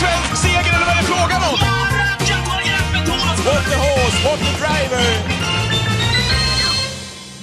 svensk seger eller vad är det frågan om? What the horse, what the driver!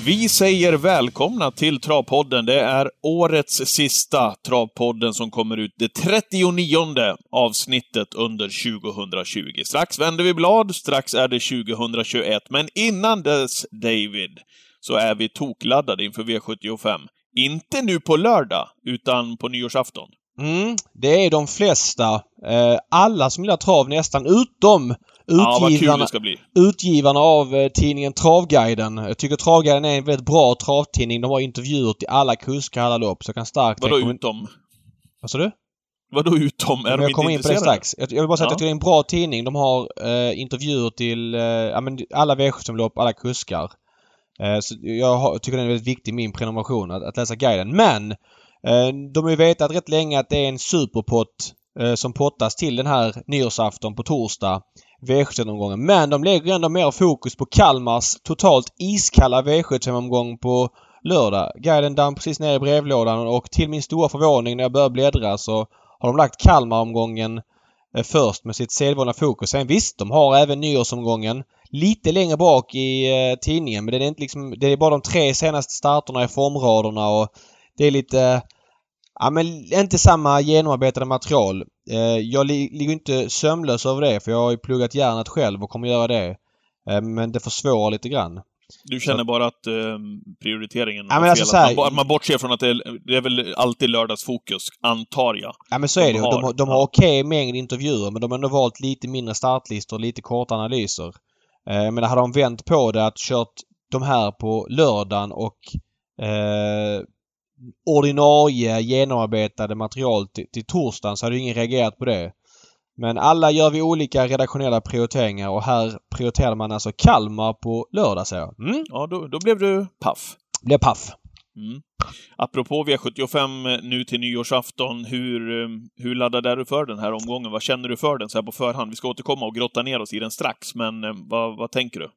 Vi säger välkomna till Travpodden. Det är årets sista Travpodden som kommer ut det 39 avsnittet under 2020. Strax vänder vi blad, strax är det 2021. Men innan dess, David, så är vi tokladdade inför V75. Inte nu på lördag, utan på nyårsafton. Mm, det är de flesta. Eh, alla som gillar trav nästan, utom Ja, utgivarna, bli. utgivarna av eh, tidningen Travguiden. Jag tycker Travguiden är en väldigt bra travtidning. De har intervjuer till alla kuskar, alla lopp. Så jag kan starkt Vadå utom? Vad sa du? Vadå utom? Är Men de jag kommer in på det strax. Jag, jag vill bara säga att Ja. jag tycker det är en bra tidning. De har eh, intervjuer till eh, ja, alla V75-lopp, alla kuskar. Eh, så jag har, tycker det är väldigt viktigt i min prenumeration att, att läsa guiden. Men Eh, de har ju vetat rätt länge att det är en superpott eh, som pottas till den här nyårsafton på torsdag. V75-omgången. Men de lägger ändå mer fokus på Kalmars totalt iskalla V75-omgång på lördag. Guiden damm precis ner i brevlådan och till min stora förvåning när jag började bläddra så har de lagt Kalmar-omgången eh, först med sitt sedvanliga fokus. Sen visst, de har även nyårsomgången lite längre bak i tidningen men det är inte liksom, det är bara de tre senaste starterna i formraderna och det är lite Ja men inte samma genomarbetade material. Eh, jag li ligger inte sömnlös över det för jag har ju pluggat järnet själv och kommer göra det. Eh, men det försvårar lite grann. Du känner bara att eh, prioriteringen Ja, men alltså fel. här- att man, man bortser från att det är, det är väl alltid lördagsfokus, antar jag. Ja men så är De det ju. har- De, de har ja. okej mängd intervjuer men de har ändå valt lite mindre startlistor lite korta analyser. Eh, men hade de vänt på det att kört de här på lördagen och eh, ordinarie genomarbetade material till, till torsdagen så hade ingen reagerat på det. Men alla gör vi olika redaktionella prioriteringar och här prioriterar man alltså Kalmar på lördag säger jag. Mm, Ja, då, då blev du paff. blev paff. Mm. Apropå V75 nu till nyårsafton, hur, eh, hur laddad är du för den här omgången? Vad känner du för den så här på förhand? Vi ska återkomma och grotta ner oss i den strax, men eh, vad, vad tänker du?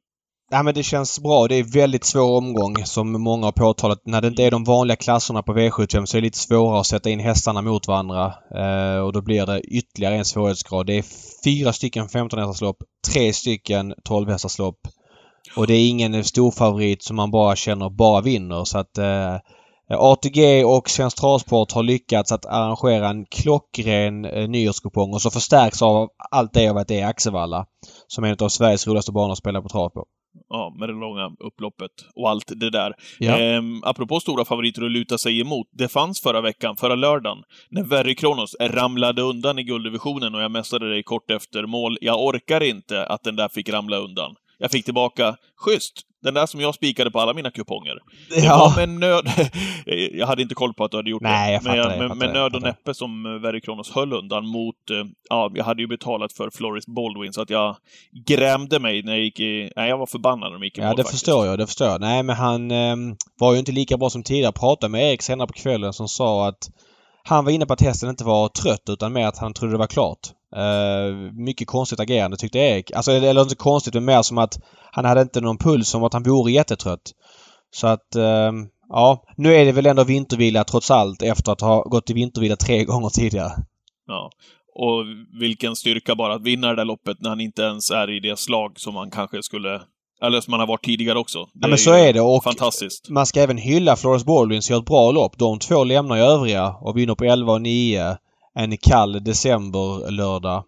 Ja men det känns bra. Det är väldigt svår omgång som många har påtalat. När det inte är de vanliga klasserna på V75 så är det lite svårare att sätta in hästarna mot varandra. Eh, och då blir det ytterligare en svårighetsgrad. Det är fyra stycken 15 hästarslopp, tre stycken 12 hästarslopp. Och det är ingen stor favorit som man bara känner bara vinner så att eh, ATG och Svensk Travsport har lyckats att arrangera en klockren eh, nyårskupong och så förstärks av allt det av att det är Axevalla. Som är en av Sveriges roligaste banor att spela på trav på. Ja, med det långa upploppet och allt det där. Ja. Ehm, apropå stora favoriter att luta sig emot. Det fanns förra veckan, förra lördagen, när Verry Kronos ramlade undan i gulddivisionen och jag mässade dig kort efter mål. Jag orkar inte att den där fick ramla undan. Jag fick tillbaka, schysst, den där som jag spikade på alla mina kuponger. Det Ja. med nöd... jag hade inte koll på att du hade gjort Nej, det. jag fattar men det, jag det, nöd jag och fattar det. näppe som eh, Verry Kronos höll undan mot... eh, Ja, jag hade ju betalat för Floris Baldwin så att jag grämde mig när jag gick i... Nej, jag var förbannad när de gick i Ja, mål det faktiskt. förstår jag. Det förstår jag. Nej, men han ehm, var ju inte lika bra som tidigare. Pratade med Erik senare på kvällen som sa att han var inne på att hästen inte var trött utan mer att han trodde det var klart. Eh, mycket konstigt agerande tyckte Erik. Alltså, eller inte konstigt men mer som att han hade inte någon puls som att han vore jättetrött. Så att, ehm, ja. Nu är det väl ändå vintervila trots allt efter att ha gått i vintervila tre gånger tidigare. Ja. Och vilken styrka bara att vinna det där loppet när han inte ens är i det slag som man kanske skulle... Eller som man har varit tidigare också. Det Ja, men så ju är det och Fantastiskt. man ska även hylla Flores Baldwin som gör ett bra lopp. De två lämnar ju övriga och vinner på 11 och 9 en kall decemberlördag.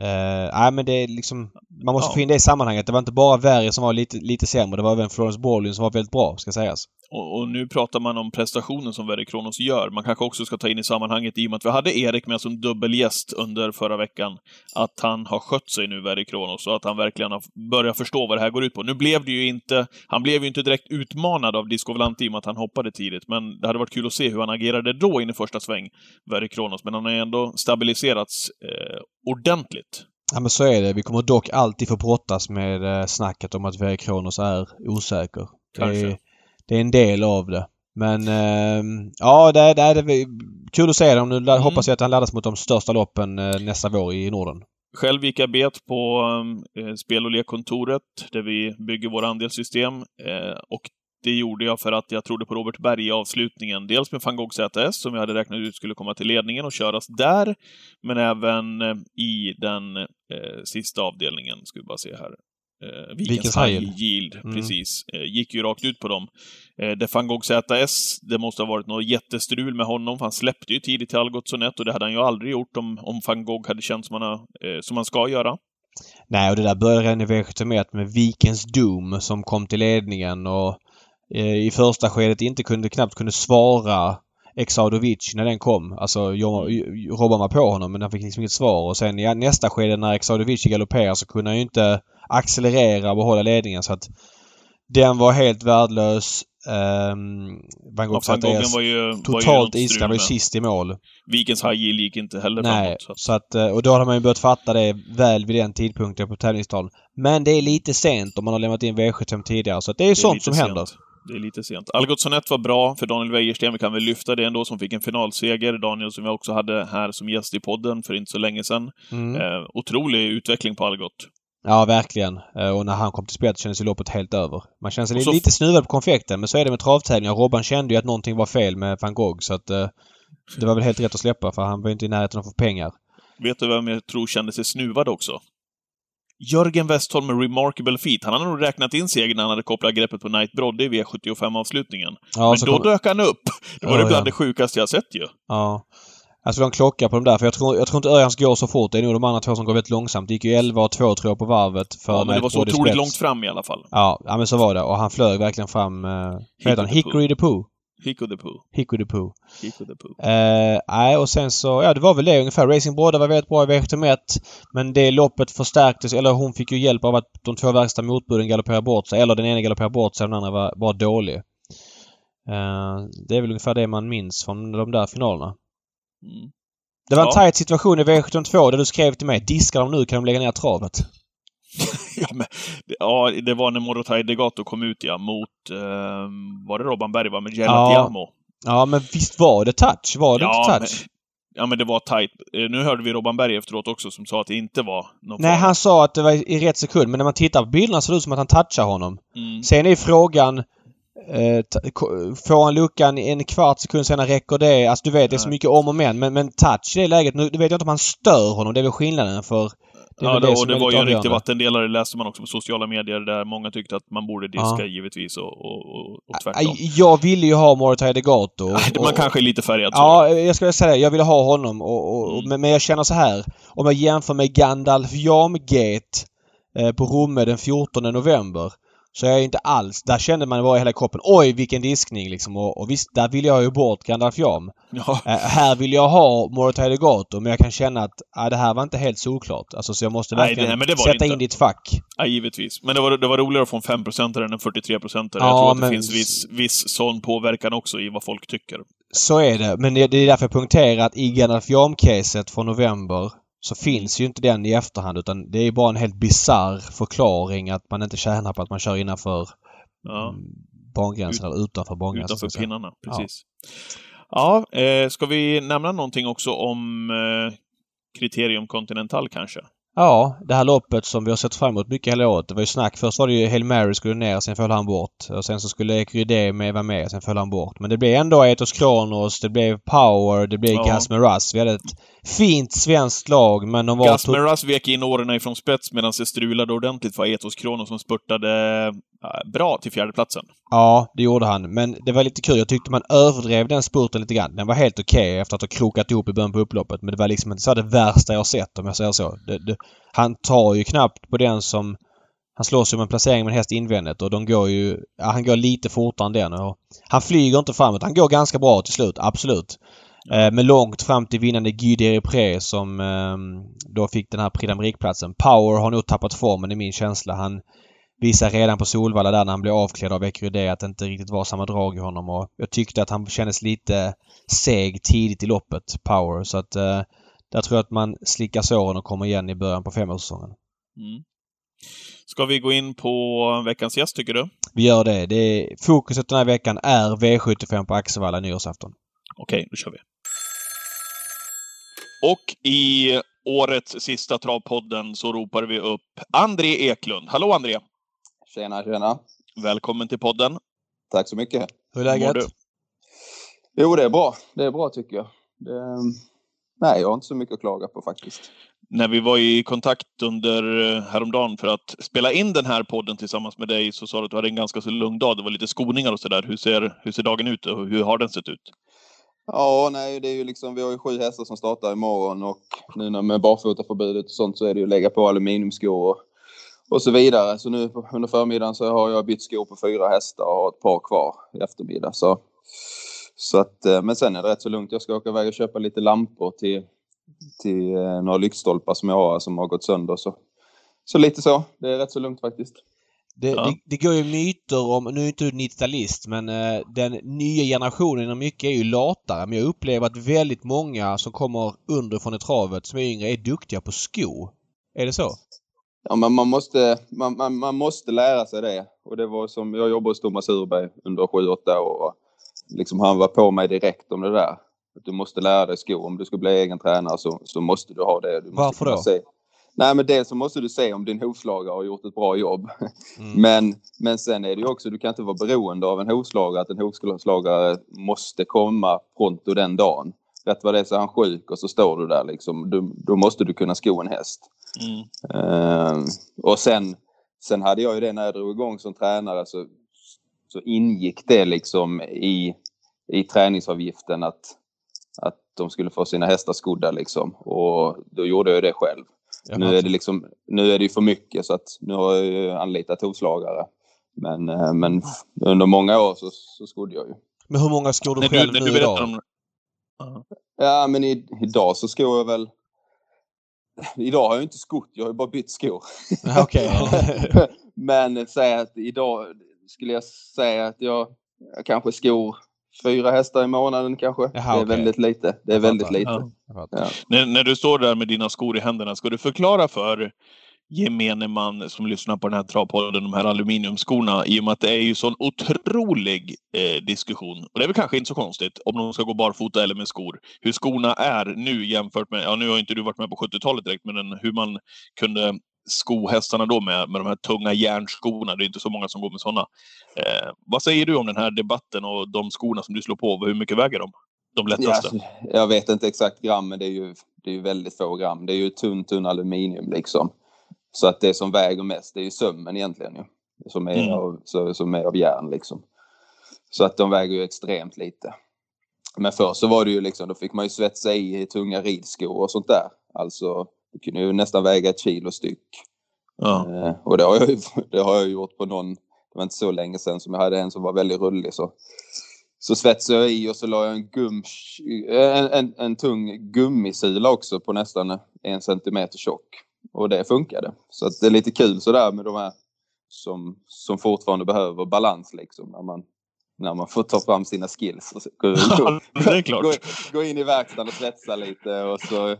Eh, nej men det är liksom... Man måste Ja. få in det i sammanhanget. Det var inte bara Verge som var lite, lite sämre. Det var även Florence Baldwin som var väldigt bra, ska sägas. Och, och nu pratar man om prestationen som Verry Kronos gör. Man kanske också ska ta in i sammanhanget, i och med att vi hade Erik med som dubbelgäst under förra veckan, att han har skött sig nu, Verry Kronos, och att han verkligen har börjat förstå vad det här går ut på. Nu blev det ju inte... Han blev ju inte direkt utmanad av Disco Volante i och med att han hoppade tidigt, men det hade varit kul att se hur han agerade då in i första sväng, Verry Kronos. Men han har ju ändå stabiliserats eh, ordentligt. Ja men så är det. Vi kommer dock alltid få brottas med eh, snacket om att Verge Kronos är osäker. Det är, det är en del av det. Men ehm, ja, det, är- det är kul att se dem. Nu Mm. hoppas jag att han laddas mot de största loppen eh, nästa vår i Norden. Själv gick jag bet på eh, spel och lekkontoret där vi bygger våra andelssystem. Eh, och det gjorde jag för att jag trodde på Robert Berg i avslutningen. Dels med van Gogh ZS, som jag hade räknat ut skulle komma till ledningen och köras där, men även eh, i den eh, sista avdelningen, ska vi bara se här. Eh, Vikens High Yield, mm. precis. Eh, gick ju rakt ut på dem. Eh, det van Gogh ZS, det måste ha varit något jättestrul med honom, för han släppte ju tidigt till Algotssonet och det hade han ju aldrig gjort om, om van Gogh hade känt som han, eh, som han ska göra. Nej, och det där började redan i V71 med Vikens Doom som kom till ledningen och i första skedet inte kunde, knappt kunde svara Exadovic när den kom. Alltså jag, Robban var på honom men han fick liksom inget svar och sen i nästa skede när Exadovic galopperade så kunde han ju inte accelerera och behålla ledningen så att den var helt värdelös. Um, Van Gogh ja, var ju, totalt iskall. var ju sist i mål. Vikens High Yield gick inte heller Nej, framåt. Så. så att, eh, och då hade man ju börjat fatta det väl vid den tidpunkten på tävlingsdagen. Men det är lite sent om man har lämnat in V75 tidigare. Så det är, det är sånt som sent. händer. Det är lite sent. Algotssonet var bra för Daniel Wäjersten. Vi kan väl lyfta det ändå, som fick en finalseger. Daniel som vi också hade här som gäst i podden för inte så länge sedan. Mm. Eh, otrolig utveckling på Algot. Ja, verkligen. Eh, och när han kom till spelet kändes ju loppet helt över. Man känner sig så... lite snuvad på konfekten, men så är det med travtävlingar. Robban kände ju att någonting var fel med van Gogh, så att eh, det var väl helt rätt att släppa, för han var inte i närheten av att få pengar. Vet du vem jag tror kände sig snuvad också? Jörgen Westholm med Remarkable Feet. Han hade nog räknat in segern när han hade kopplat greppet på Knight Brodde i V75-avslutningen. Ja, Men då kom... dök han upp! Det var det bland ja. det sjukaste jag sett ju. Ja. Jag skulle ha en klocka på dem där för jag tror, jag tror inte Örjans går så fort. Det är nog de andra två som går väldigt långsamt. Det gick ju 11 och 2 tror jag på varvet för Ja, men det var så otroligt långt fram i alla fall. Ja, ja men så var det. Och han flög verkligen fram... Eh, han? Hickory the Pooh. Hicko the Pooh. Hicko the Pooh. Hicko the Pooh. Eh, nej, och sen så... Ja, det var väl det ungefär. Racing Brodda var väldigt bra i V71. Men det loppet förstärktes, eller hon fick ju hjälp av att de två värsta motbuden galopperade bort sig. Eller den ena galopperade bort sig och den andra var bara dålig. Eh, det är väl ungefär det man minns från de där finalerna. Mm. Det var en ja. tight situation i V72 där du skrev till mig diskar de nu kan de lägga ner travet. ja, men, ja, det var när Morotai Degato kom ut ja, mot... Eh, var det Robban Berg va? Med Gelatiamo. Ja. ja, men visst var det touch? Var det ja, inte touch? Men, ja, men det var tight. Eh, nu hörde vi Robban Berg efteråt också som sa att det inte var någon Nej, fara. han sa att det var i rätt sekund, men när man tittar på bilderna så ser det ut som att han touchar honom. Mm. Sen är frågan Eh, får han luckan en kvart sekund senare räcker det? Alltså du vet, det är så mycket om och men. Men, men touch i det läget, nu vet jag inte om han stör honom. Det är väl skillnaden för... Det ja, det, och det var ju en riktig vattendelare, läste man också på sociala medier, där många tyckte att man borde diska ja. givetvis och, och, och tvärtom. Jag ville ju ha Morotai Degato. Och, man kanske är lite färgad så. Ja, jag skulle säga det. Jag ville ha honom och, mm. men, men jag känner så här. Om jag jämför med Gandalf Jamgate eh, på Romme den 14 november så jag är inte alls... Där kände man bara i hela kroppen oj vilken diskning liksom. Och, och visst, där vill jag ju bort Gandalf Jam. Ja. Äh, här vill jag ha Morotai Legato men jag kan känna att äh, det här var inte helt solklart. Alltså så jag måste verkligen nej, det, sätta in ditt fack. Ja, givetvis. Men det var, det var roligare att få en 5% än en 43%. Ja, jag tror att det finns viss, viss sån påverkan också i vad folk tycker. Så är det. Men det, det är därför jag poängterar att i Gandalf Jam-caset från november så finns ju inte den i efterhand utan det är bara en helt bizarr förklaring att man inte tjänar på att man kör innanför ja. Mm, bangränsen Ut, eller utanför bangränsen. Utanför pinnarna, precis. Ja, ja eh, ska vi nämna någonting också om eh, Criterium Continental kanske? Ja, det här loppet som vi har sett fram emot mycket hela året. Det var ju snack. Först var det ju Hail Mary skulle ner, sen föll han bort. Och sen så skulle Ecuride med vara med, sen föll han bort. Men det blev ändå Etos Kronos, det blev Power, det blev ja. Russ. Vi hade ett fint svenskt lag, men de var... Gas med Russ vek in åren ifrån spets medan det strulade ordentligt för Etos Kronos som spurtade bra till fjärdeplatsen. Ja, det gjorde han. Men det var lite kul. Jag tyckte man överdrev den spurten lite grann. Den var helt okej okay efter att ha krokat ihop i början på upploppet. Men det var liksom inte så det värsta jag sett om jag säger så. Det, det, han tar ju knappt på den som... Han slåss ju med en placering med en häst invändigt och de går ju... Ja, han går lite fortare än den. Och han flyger inte framåt. Han går ganska bra till slut, absolut. Eh, men långt fram till vinnande Guy Deripré som eh, då fick den här Prix platsen Power har nog tappat formen i min känsla. Han visar redan på Solvalla där när han blev avklädd av Ecurydé att det inte riktigt var samma drag i honom och jag tyckte att han kändes lite seg tidigt i loppet, Power. Så att eh, där tror jag att man slickar såren och kommer igen i början på femårssäsongen. Mm. Ska vi gå in på veckans gäst, tycker du? Vi gör det. det är, fokuset den här veckan är V75 på Axevalla nyårsafton. Okej, då kör vi. Och i årets sista travpodden så ropar vi upp André Eklund. Hallå André! Tjena, tjena! Välkommen till podden! Tack så mycket. Hur är läget? Jo, det är bra. Det är bra tycker jag. Det, nej, jag har inte så mycket att klaga på faktiskt. När vi var i kontakt under eh, häromdagen för att spela in den här podden tillsammans med dig så sa du att du hade en ganska så lugn dag. Det var lite skoningar och sådär. Hur ser, hur ser dagen ut och hur har den sett ut? Ja, nej, det är ju liksom, vi har ju sju hästar som startar imorgon och nu när med barfotaförbudet och sånt så är det ju att lägga på aluminiumskor och, och så vidare. Så nu under förmiddagen så har jag bytt skor på fyra hästar och har ett par kvar i eftermiddag. Så, så att, eh, men sen är det rätt så lugnt. Jag ska åka iväg och köpa lite lampor till, till eh, några lyktstolpar som jag har som har gått sönder. Så, så lite så. Det är rätt så lugnt faktiskt. Det, Ja. det, det går ju myter om, nu är inte du 90-talist, men eh, den nya generationen inom mycket är ju latare. Men jag upplever att väldigt många som kommer underifrån i travet som är yngre är duktiga på sko. Är det så? Ja, men man måste, man, man, man måste lära sig det. Och det var som, jag jobbade hos Thomas Urberg under 7-8 år. Och liksom han var på mig direkt om det där. Att du måste lära dig sko. Om du ska bli egen tränare så, så måste du ha det. Du måste Varför då? Se. Nej, men dels så måste du se om din hovslagare har gjort ett bra jobb. Mm. Men, men sen är det ju också, du kan inte vara beroende av en hovslagare. Att en hovslagare måste komma pronto den dagen. Rätt vad det är så är han sjuk och så står du där liksom. Du, då måste du kunna sko en häst. Mm. Ehm, och sen, sen hade jag ju det när jag drog igång som tränare så, så ingick det liksom i, i träningsavgiften att, att de skulle få sina hästar skodda liksom. Och då gjorde jag det själv. Nu är det liksom, nu är det ju för mycket så att nu har jag ju anlitat hovslagare. Men, eh, men under många år så, så skodde jag ju. Men hur många skor du själv du, nu du idag? berättar om... Ja. Ja, men i, idag så skor jag väl... Idag har jag inte skott, jag har ju bara bytt skor. Okej. Men säg att idag skulle jag säga att jag, jag kanske skor fyra hästar i månaden kanske. Jaha, det är okej. väldigt lite. Det är väldigt lite. Ja. Fattar. När, när du står där med dina skor i händerna, ska du förklara för gemene man som lyssnar på den här travpodden, de här aluminiumskorna, i och med att det är ju sån otrolig eh, diskussion. Och det är väl kanske inte så konstigt om de ska gå barfota eller med skor. Hur skorna är nu jämfört med, ja nu har inte du varit med på 70-talet direkt, men den, hur man kunde sko hästarna då med, med de här tunga järnskorna. Det är inte så många som går med sådana. Eh, vad säger du om den här debatten och de skorna som du slår på? Hur mycket väger de? De Ja, lättaste? alltså, jag vet inte exakt gram men det är ju, det är ju väldigt få gram. Det är ju tunn, tunn aluminium liksom. Så att det som väger mest det är ju sömmen egentligen ju. Som är, Mm. av, som är av järn liksom. Så att de väger ju extremt lite. Men förr så var det ju liksom, då fick man ju svetsa i tunga ridskor och sånt där. Alltså, det kunde ju nästan väga ett kilo styck. Ja. Eh, och det har, jag, det har jag gjort på någon, det var inte så länge sedan som jag hade en som var väldigt rullig. Så, så svetsade jag i och så la jag en, gum, en, en, en tung gummisula också på nästan en centimeter tjock. Och det funkade. Så att det är lite kul sådär med de här som, som fortfarande behöver balans liksom. När man, när man får ta fram sina skills. Gå, gå, gå in i verkstaden och svetsa lite och så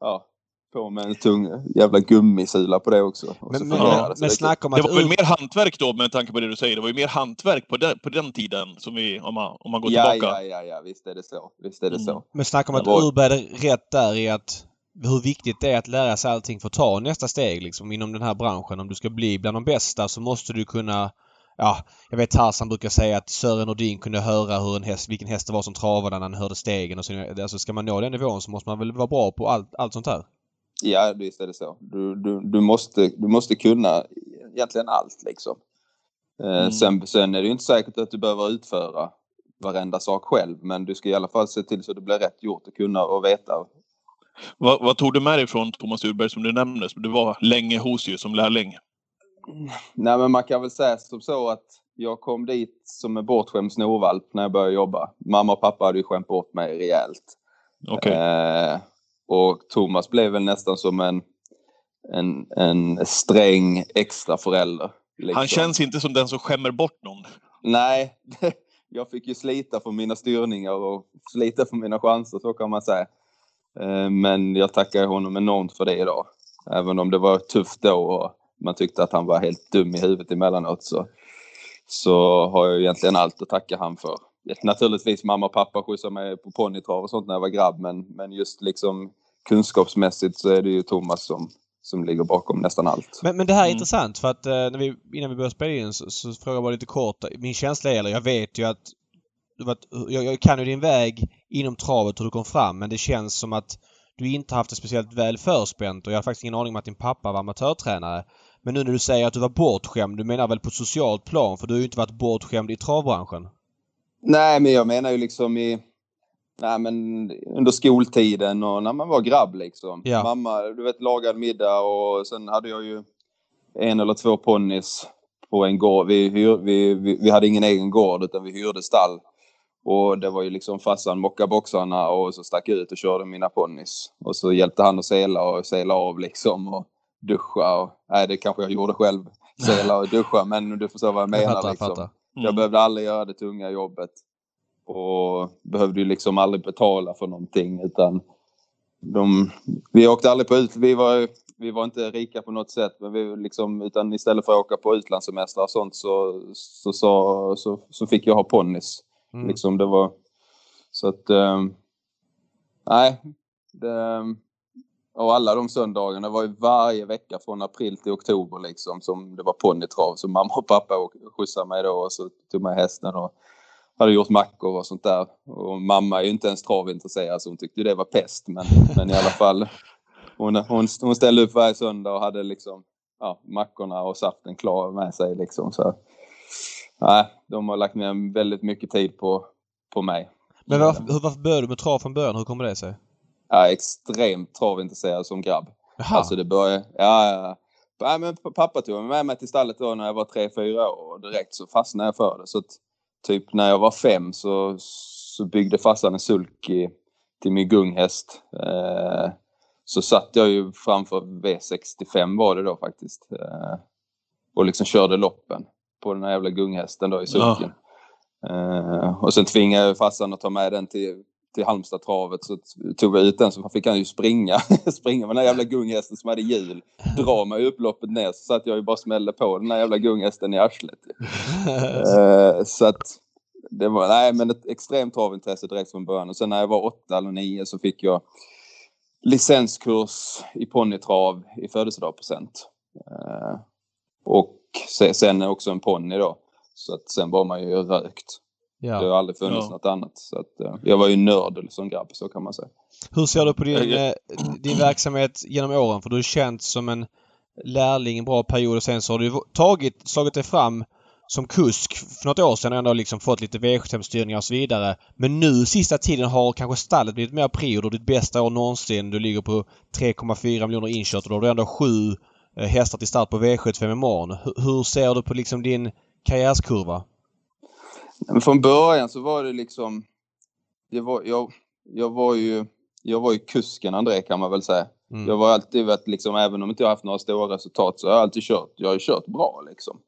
ja, på med en tung jävla gummisula på det också. Men, men, fungerar men, det. Det snacka om Det att... var väl mer hantverk då med tanke på det du säger. Det var ju mer hantverk på den, på den tiden som vi, om man, om man går ja, tillbaka. ja, ja, ja, visst är det så. Visst är det Mm. så. Men snacka om att Det var- Urberg rätt där i att hur viktigt det är att lära sig allting för att ta nästa steg liksom inom den här branschen. Om du ska bli bland de bästa så måste du kunna Ja, jag vet Tarzan brukar säga att Sören Nordin kunde höra hur en häst, vilken häst det var som travade när han hörde stegen och så. Alltså ska man nå den nivån så måste man väl vara bra på allt, allt sånt här. Ja, visst är det så. Du, du, du, måste, du måste kunna egentligen allt liksom. Eh, Mm. sen, sen är det ju inte säkert att du behöver utföra varenda sak själv. Men du ska i alla fall se till så att det blir rätt gjort och kunna och veta. Vad, vad tog du med dig från Thomas Urberg som du nämnde? Du var länge hos ju som lärling. Nej, men man kan väl säga som så att jag kom dit som en bortskämd snorvalp när jag började jobba. Mamma och pappa hade ju skämt bort mig rejält. Okej. Eh, och Thomas blev väl nästan som en, en, en sträng extra förälder. liksom. Han känns inte som den som skämmer bort någon. Nej, jag fick ju slita för mina styrningar och slita för mina chanser, så kan man säga. Eh, Men jag tackar honom enormt för det idag. Även om det var tufft då och man tyckte att han var helt dum i huvudet emellanåt så, så har jag egentligen allt att tacka han för. Naturligtvis mamma och pappa skjutsade mig på ponnytrav och sånt när jag var grabb men, men just liksom kunskapsmässigt så är det ju Thomas som, som ligger bakom nästan allt. Men, men det här är Mm. intressant för att eh, när vi, innan vi började spela in så, så frågade jag bara lite kort. Min känsla är, eller jag vet ju att du varit, jag, jag kan ju din väg inom travet hur du kom fram men det känns som att du inte haft det speciellt väl förspänt och jag har faktiskt ingen aning om att din pappa var amatörtränare. Men nu när du säger att du var bortskämd, du menar väl på ett socialt plan för du har ju inte varit bortskämd i travbranschen? Nej, men jag menar ju liksom i... Nej, men under skoltiden och när man var grabb liksom. Ja. Mamma, du vet, lagade middag och sen hade jag ju en eller två ponnys på en gård. Vi, hyr, vi, vi, vi hade ingen egen gård utan vi hyrde stall. Och det var ju liksom farsan mocka boxarna och så stack jag ut och körde mina ponnys. Och så hjälpte han att sela och sela av liksom och duscha. Och, nej, det kanske jag gjorde själv. Sela och duscha, men du förstår vad jag menar. jag fattar, liksom. fattar. Mm. Jag behövde aldrig göra det tunga jobbet. Och behövde ju liksom aldrig betala för någonting utan de, vi åkte aldrig på ut, vi var, vi var inte rika på något sätt men vi liksom, utan istället för att åka på utlandssemestrar och sånt så, så, så, så, så fick jag ha ponnys. Mm. Liksom det var så att ehm, nej. Det, och alla de söndagarna var ju varje vecka från april till oktober liksom som det var ponnytrav. Så mamma och pappa skjutsade mig då och så tog med hästen och hade gjort mackor och sånt där. Och mamma är ju inte ens travintresserad så hon tyckte det var pest. Men, men i alla fall. Hon, hon, hon ställde upp varje söndag och hade liksom ja, mackorna och saften klar med sig liksom. Så, nej, de har lagt ner väldigt mycket tid på, på mig. Men varför, varför började du med trav från början? Hur kommer det sig? Jag är extremt travintresserad som grabb. Jaha. Alltså det började... Ja, ja. ja. men pappa tog med mig till stallet då när jag var tre fyra år och direkt så fastnade jag för det. Så typ när jag var fem så, så byggde farsan en sulky till min gunghäst. Eh, så satt jag ju framför V65 var det då faktiskt. Eh, och liksom körde loppen på den här jävla gunghästen då i sulken. Eh, och sen tvingade jag farsan att ta med den till, till Halmstadtravet så tog vi ut den så fick han ju springa. springa med den här jävla gunghästen som hade hjul. Dra mig upploppet ner så satt jag ju bara smällde på den här jävla gunghästen i arslet. Eh, så att det var, nej men ett extremt travintresse direkt från början. Och sen när jag var åtta eller nio så fick jag licenskurs i ponnytrav i födelsedagspresent. Eh, och se- sen också en ponny då. Så att sen var man ju rökt. Det har ja. aldrig funnits Ja. något annat. Så att, eh, jag var ju nörd som grabb, så kan man säga. Hur ser du på din, eh, din verksamhet genom åren? För du har känt som en lärling en bra period och sen så har du tagit, slagit dig fram som kusk för något år sedan och ändå liksom fått lite V75-styrningar och så vidare. Men nu sista tiden har kanske stallet blivit mer prio och ditt bästa år någonsin. Du ligger på 3,4 miljoner inkört och då har du ändå sju eh, hästar till start på V75 imorgon. Hur, hur ser du på liksom din karriärskurva? Från början så var det liksom... Det var, jag, jag, var ju, jag var ju kusken André kan man väl säga. Mm. Jag var alltid varit liksom, även om inte jag haft några stora resultat så har jag alltid kört. Jag har ju kört bra liksom.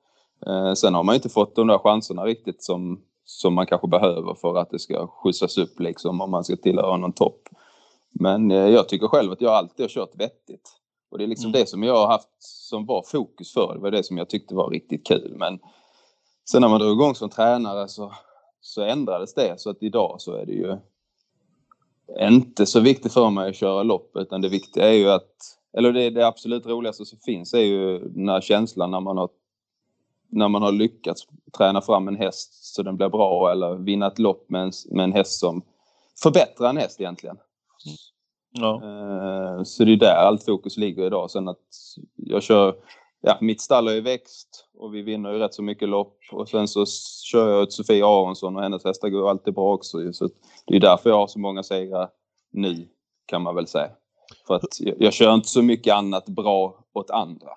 Eh, sen har man inte fått de där chanserna riktigt som, som man kanske behöver för att det ska skjutsas upp liksom om man ska tillhöra någon topp. Men eh, jag tycker själv att jag alltid har kört vettigt. Och det är liksom Mm. det som jag har haft som var fokus för. Det var det som jag tyckte var riktigt kul. Men sen när man drog igång som tränare så, så ändrades det. Så att idag så är det ju inte så viktigt för mig att köra lopp utan det viktiga är ju att, eller det, det absolut roligaste som finns är ju den här känslan när man har när man har lyckats träna fram en häst så den blir bra eller vinna ett lopp med en, med en häst som förbättrar en häst egentligen. Ja. Eh, Så det är där allt fokus ligger idag. Sen att jag kör, ja mitt stall har ju växt och vi vinner ju rätt så mycket lopp och sen så kör jag ett Sofia Aronsson och hennes hästar går alltid bra också. Så det är därför jag har så många segrar nu kan man väl säga. För att jag, jag kör inte så mycket annat bra åt andra.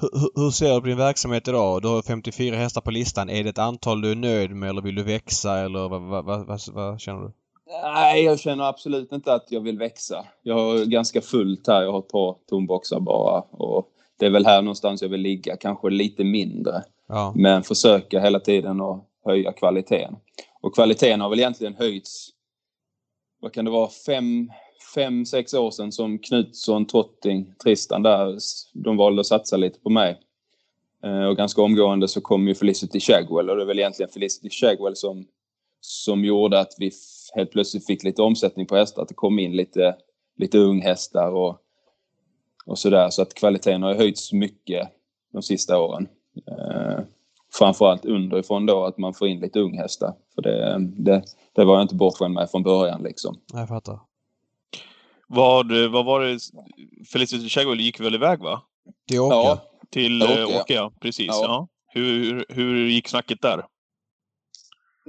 Hur, hur- ser du på din verksamhet idag? Du har 54 hästar på listan. Är det ett antal du är nöjd med eller vill du växa eller vad, vad, vad, vad, vad känner du? Nej, jag känner absolut inte att jag vill växa. Jag har ganska fullt här. Jag har ett par tomboxar bara. Och det är väl här någonstans jag vill ligga. Kanske lite mindre. Ja. Men försöka hela tiden att höja kvaliteten. Och kvaliteten har väl egentligen höjts, vad kan det vara, fem, fem sex år sedan som Knutsson, Trotting, Tristan där, de valde att satsa lite på mig. Eh, Och ganska omgående så kom ju Felicity Shagwell och det är väl egentligen Felicity Shagwell som, som gjorde att vi helt plötsligt fick lite omsättning på hästar. Att det kom in lite, lite unghästar och, och sådär. Så att kvaliteten har höjts mycket de sista åren. Eh, framförallt underifrån då att man får in lite unghästar. För det, det, det var jag inte bortskämd med från början liksom. Jag fattar. Vad, vad var det? Felicity Shagwell gick väl iväg va? Det åker. Ja, Till Åke, Åke, ja. Åke. Precis. Ja. Ja. Hur, hur gick snacket där?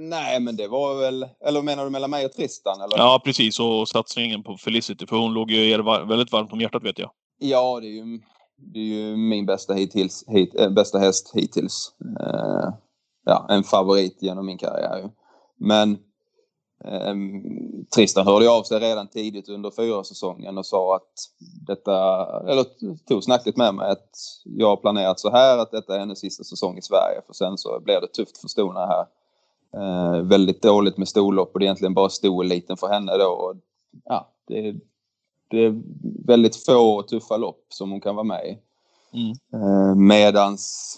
nej men det var väl, eller menar du mellan mig och Tristan? Eller? Ja, precis. Och satsningen på Felicity, för hon låg ju er väldigt varmt om hjärtat vet jag. Ja, det är ju, det är ju min bästa, hittills, hit, äh, bästa häst hittills. Eh, ja, en favorit genom min karriär. Men ehm, Tristan hörde av sig redan tidigt under fyra säsongen och sa att detta, eller tog snacket med mig att jag har planerat så här att detta är hennes sista säsong i Sverige för sen så blir det tufft för stona här. Eh, väldigt dåligt med storlopp och det är egentligen bara stoeliten för henne då. Och, ja, det, det är väldigt få tuffa lopp som hon kan vara med i. Mm. Eh, medans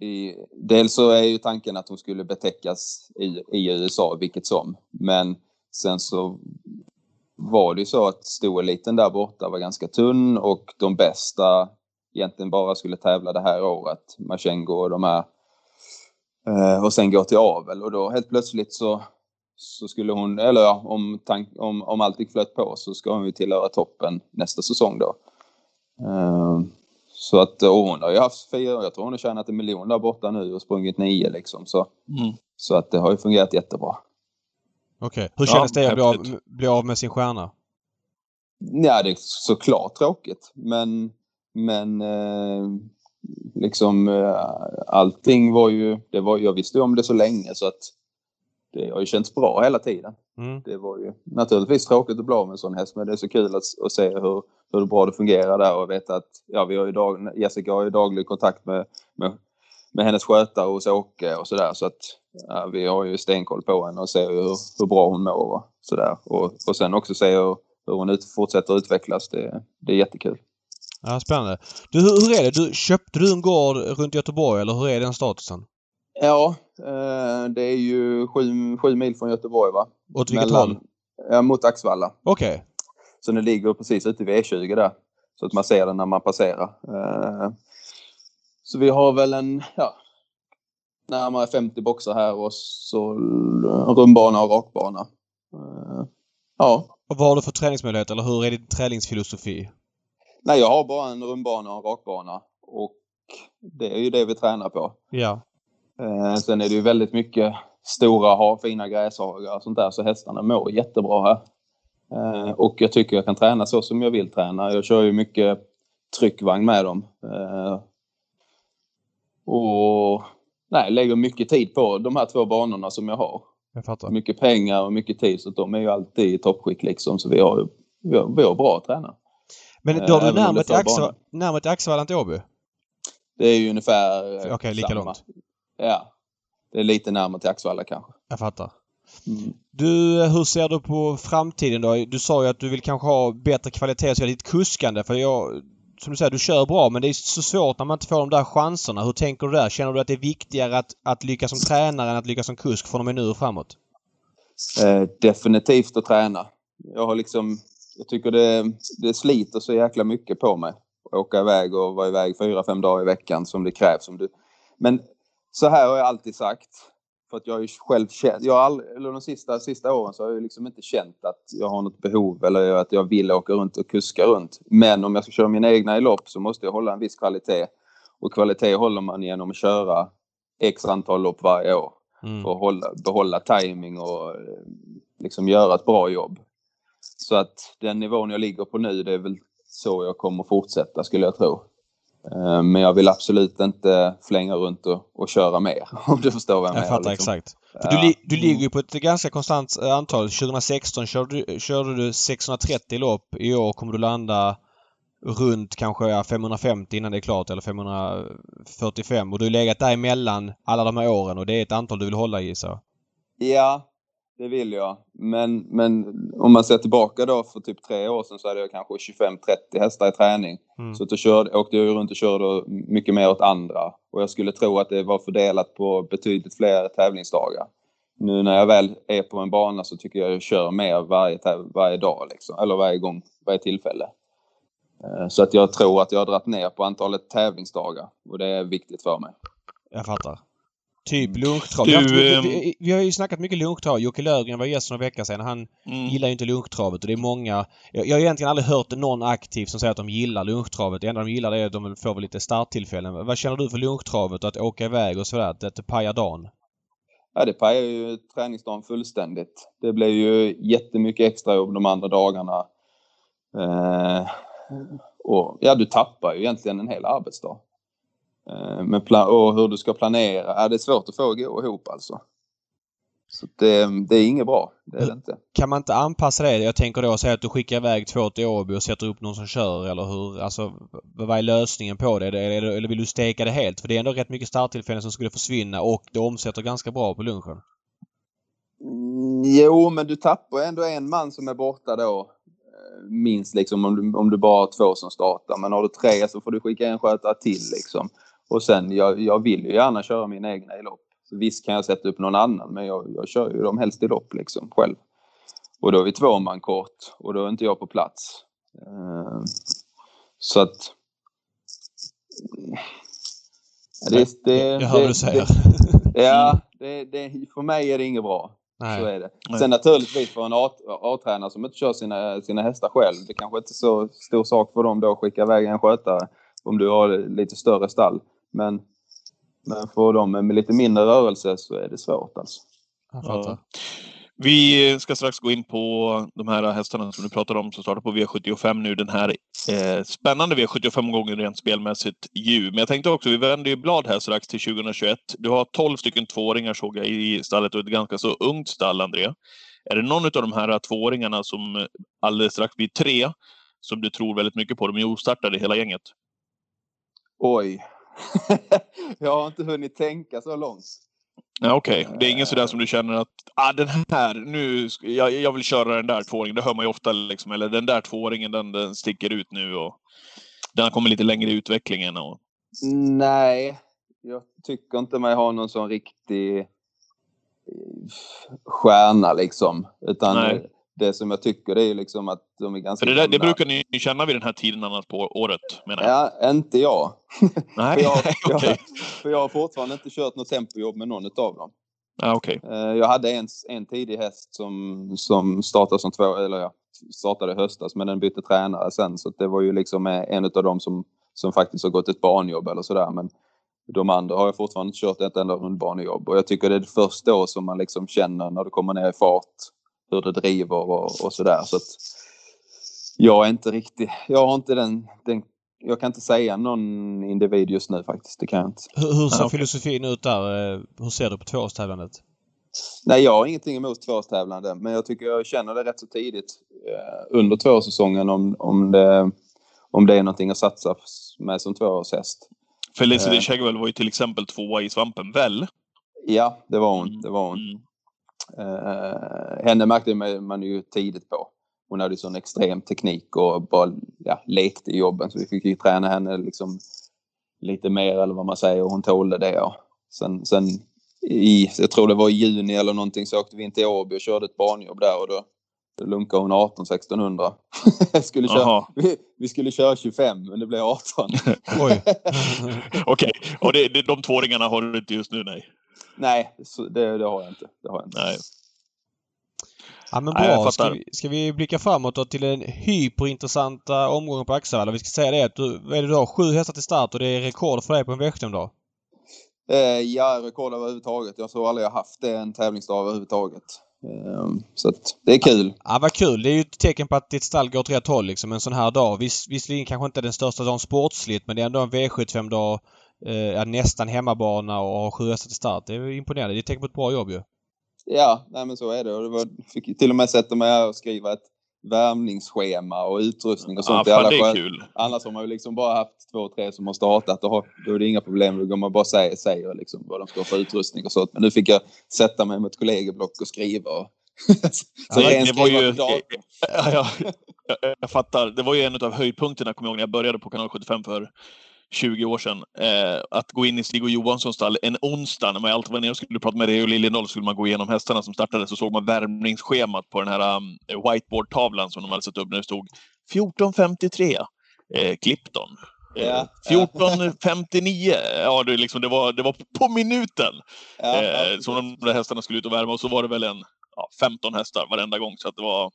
i, dels så är ju tanken att hon skulle betäckas i, i USA vilket som. Men sen så var det ju så att stoeliten där borta var ganska tunn och de bästa egentligen bara skulle tävla det här året. Machengo och de här. Eh, och sen gå till avel och då helt plötsligt så, så skulle hon, eller ja, om, tank, om, om allt gick flöt på så ska hon ju tillhöra toppen nästa säsong då. Eh, så att, och hon har ju haft fyra, jag tror hon har tjänat en miljon där borta nu och sprungit nio liksom. Så, Mm. så att det har ju fungerat jättebra. Okej. Hur Ja, kändes det att bli av, bli av med sin stjärna? Ja, det är såklart tråkigt. Men, men eh, liksom eh, allting var ju, det var, jag visste ju om det så länge så att det har ju känts bra hela tiden. Mm. Det var ju naturligtvis tråkigt att bli av med en sån häst men det är så kul att, att se hur, hur bra det fungerar där och veta att ja, vi har ju dag, Jessica har ju daglig kontakt med, med, med hennes skötare hos Åke och sådär så att ja, vi har ju stenkoll på henne och ser hur, hur bra hon mår och sådär. Och, och sen också se hur, hur hon ut, fortsätter utvecklas. Det, det är jättekul. Ja, spännande. Du, hur, hur är det? Du, köpte du en gård runt Göteborg eller hur är den statusen? Ja, eh, det är ju sju, sju mil från Göteborg va? Åt vilket håll? Ja, mot Axvalla. Okej. Så den ligger precis ute vid E20 där. Så att man ser den när man passerar. Eh, Så vi har väl en, ja, närmare 50 boxar här och så en rumbana och rakbana. Eh, Ja, Och vad har du för träningsmöjligheter eller hur är din träningsfilosofi? nej jag har bara en rumbana och en rakbana. Och det är ju det vi tränar på. Ja. Eh, sen är det ju väldigt mycket stora, fina gräshagar och sånt där så hästarna mår jättebra här. Eh, och jag tycker jag kan träna så som jag vill träna. Jag kör ju mycket tryckvagn med dem. Eh, och nej, lägger mycket tid på de här två banorna som jag har. Jag. Mycket pengar och mycket tid så de är ju alltid i toppskick liksom. Så vi har, ju- vi har, vi har bra tränare. Men Eh, då har du närmare till, banan. närmare till Axevalla än till Åby? Det är ju ungefär eh, Okej, lika samma. långt. Ja. Det är lite närmare till Axvalla kanske. Jag fattar. Mm. Du, hur ser du på framtiden då? Du sa ju att du vill kanske ha bättre kvalitet så ditt kuskande. För jag, som du säger, du kör bra men det är så svårt när man inte får de där chanserna. Hur tänker du där? Känner du att det är viktigare att, att lyckas som tränare än att lyckas som kusk från och med nu och framåt? Eh, definitivt att träna. Jag har liksom, jag tycker det, det sliter så jäkla mycket på mig. Åka iväg och vara iväg fyra, fem dagar i veckan som det krävs. Som du. Men så här har jag alltid sagt. För att jag har ju själv känt, jag har aldrig, eller de sista, sista åren så har jag liksom inte känt att jag har något behov eller att jag vill åka runt och kuska runt. Men om jag ska köra mina egna i lopp så måste jag hålla en viss kvalitet. Och kvalitet håller man genom att köra x antal lopp varje år Mm. för att hålla, behålla timing och eh, liksom göra ett bra jobb. Så att den nivån jag ligger på nu det är väl så jag kommer fortsätta skulle jag tro. Eh, Men jag vill absolut inte flänga runt och, och köra mer om du förstår vad jag, Jag menar. fattar liksom. exakt. För Ja. du, du ligger ju på ett ganska konstant eh, antal. 2016 körde du, körde du 630 lopp. I år kommer du landa runt kanske ja, 550 innan det är klart eller 545 och du har legat däremellan alla de här åren och det är ett antal du vill hålla i så. Ja, det vill jag. Men, men om man ser tillbaka då för typ tre år sedan så hade jag kanske 25-30 hästar i träning. Mm. Så då körde, åkte jag runt och körde mycket mer åt andra. Och jag skulle tro att det var fördelat på betydligt fler tävlingsdagar. Nu när jag väl är på en bana så tycker jag jag kör mer varje, varje dag liksom. Eller varje gång, varje tillfälle. Eh, Så att jag tror att jag har dragit ner på antalet tävlingsdagar och det är viktigt för mig. Jag fattar. Typ lunchtrav. Du, Vi, har vi, ehm, vi, har ju snackat mycket lunchtrav. Jocke Löfgren var gäst för några veckor sedan. Han Mm. gillar ju inte lunchtravet och det är många... Jag, jag har egentligen aldrig hört någon aktiv som säger att de gillar lunchtravet. Det enda de gillar det är att de får väl lite starttillfällen. Vad känner du för lunchtravet och att åka iväg och sådär? Att det pajar dagen? Ja, det pajar ju träningsdagen fullständigt. Det blir ju jättemycket extra jobb de andra dagarna. Eh, och ja, du tappar ju egentligen en hel arbetsdag. Eh, men och hur du ska planera, ja, det är svårt att få gå ihop alltså. Så det, det är inget bra, det är det inte. Kan man inte anpassa det? Jag tänker då säga att du skickar iväg två till Åby och sätter upp någon som kör eller hur? Alltså vad är lösningen på det? Det? Eller vill du steka det helt? För det är ändå rätt mycket starttillfällen som skulle försvinna och det omsätter ganska bra på lunchen. Mm, Jo, men du tappar ändå en man som är borta då. Eh, Minst liksom om du, om du bara har två som startar. Men har du tre så får du skicka en skötare till liksom. Och sen, jag, jag vill ju gärna köra mina egna i lopp. Så visst kan jag sätta upp någon annan, men jag, jag kör ju dem helst i lopp liksom själv. Och då är vi två man kort och då är inte jag på plats. Eh, Så att... Det, det, Jag hör vad du säger. Det, ja, det, det, för mig är det inget bra. Så Nej. är det. Nej. Sen naturligtvis för en A-tränare som inte kör sina, sina hästar själv. Det kanske inte är så stor sak för dem då att skicka iväg en skötare om du har lite större stall. Men, men för dem med lite mindre rörelse så är det svårt alltså. Jag fattar. Ja. Vi ska strax gå in på de här hästarna som du pratade om som startar på V75 nu. Den här eh, spännande V75-gången rent spelmässigt ju. Men jag tänkte också, vi vänder ju blad här strax till 2021. Du har 12 stycken tvååringar såg jag i stallet och ett ganska så ungt stall, André. Är det någon av de här tvååringarna som alldeles strax blir tre som du tror väldigt mycket på? De är ostartade hela gänget. Oj. jag har inte hunnit tänka så långt. Ja, Okej, det är ingen sådär som du känner att ah, den här, nu, jag, jag vill köra den där tvååringen. Det hör man ju ofta liksom. Eller den där tvååringen, den, den sticker ut nu och den har kommit lite längre i utvecklingen. Och, Nej, jag tycker inte mig ha någon sån riktig eh, stjärna liksom. Utan Nej. Det som jag tycker det är liksom att de är ganska för det, där, det brukar ni känna vid den här tiden annars på året, menar jag. Ja, inte jag. Nej, För jag, jag, för jag har fortfarande inte kört något tempojobb med någon av dem. Ja, okej. Eh, Jag hade en, en tidig häst som, som startade som två, eller ja, startade i höstas men den bytte tränare sen så det var ju liksom en av dem som, som faktiskt har gått ett banjobb eller sådär men de andra har jag fortfarande inte kört ett enda rundbanejobb och jag tycker det är först då som man liksom känner när det kommer ner i fart hur det driver och, och sådär så att jag är inte riktigt, jag har inte den, den jag kan inte säga någon individ just nu faktiskt, det kan jag inte. Hur, hur ser okej. filosofin ut där? Eh, Hur ser du på tvåårstävlandet? Nej, jag har ingenting emot tvåårstävlande, men jag tycker jag känner det rätt så tidigt eh, under tvåårssäsongen om, om, det, om det är någonting att satsa med som tvåårshäst. Felicity Eh. Chegwell var ju till exempel tvåa i Svampen, väl? Ja, det var hon. Mm. Det var hon. Mm. Eh, henne märkte man ju tidigt på. Hon hade ju sån extrem teknik och bara ja, lekte i jobben så vi fick ju träna henne liksom lite mer eller vad man säger och hon tålde det. Ja. Sen, sen i, jag tror det var i juni eller någonting så åkte vi in till Åby och körde ett barnjobb där och då, lunkade hon 18 1600. skulle köra, vi, vi skulle köra 25 men det blev 18. Oj! okej. Och det, det, de tvååringarna har du inte just nu, nej? Nej, så det, det har jag inte. Det har jag inte. Nej. Ja men Nej, bra. Ska fattar. vi, ska vi blicka framåt då till den hyperintressanta omgången på Axevalla? Vi ska säga det att du, vad är det du har? Sju hästar till start och det är rekord för dig på en V75-dag. Eh, ja, rekord överhuvudtaget. Jag tror aldrig jag haft det en tävlingsdag överhuvudtaget. Eh, så att det är kul. Ja vad kul. Det är ju ett tecken på att ditt stall går åt rätt håll liksom en sån här dag. Viss, visserligen kanske inte den största dagen sportsligt men det är ändå en V75-dag. Eh, ja, nästan hemmabana och har till start. Det är imponerande. Det är tecken på ett bra jobb ju. Ja, nej men så är det. Och det var, fick till och med sätta mig här och skriva ett värmningsschema och utrustning och Ja, sånt. i fan, alla det är kul. Annars har man ju liksom bara haft två, tre som har startat och har, då är det inga problem. Då går man bara säger, säger liksom vad de ska ha för utrustning och sånt. Men nu fick jag sätta mig med ett kollegieblock och skriva. Och så Ja, det var ju... Ja, ja, jag, jag fattar. Det var ju en av höjdpunkterna, kommer jag ihåg, när jag började på kanal 75 för 20 år sedan. Eh, att gå in i Stig och Johanssons stall en onsdag när man alltid var nere och skulle prata med Reo Liljendahl skulle man gå igenom hästarna som startade så såg man värmningsschemat på den här um, whiteboard-tavlan som de hade satt upp när det stod 14.53. eh, Clipton. Eh, Ja. 14.59, ja det, liksom, det, var, det var på minuten eh, som de där hästarna skulle ut och värma och så var det väl en ja, 15 hästar varenda gång så att det var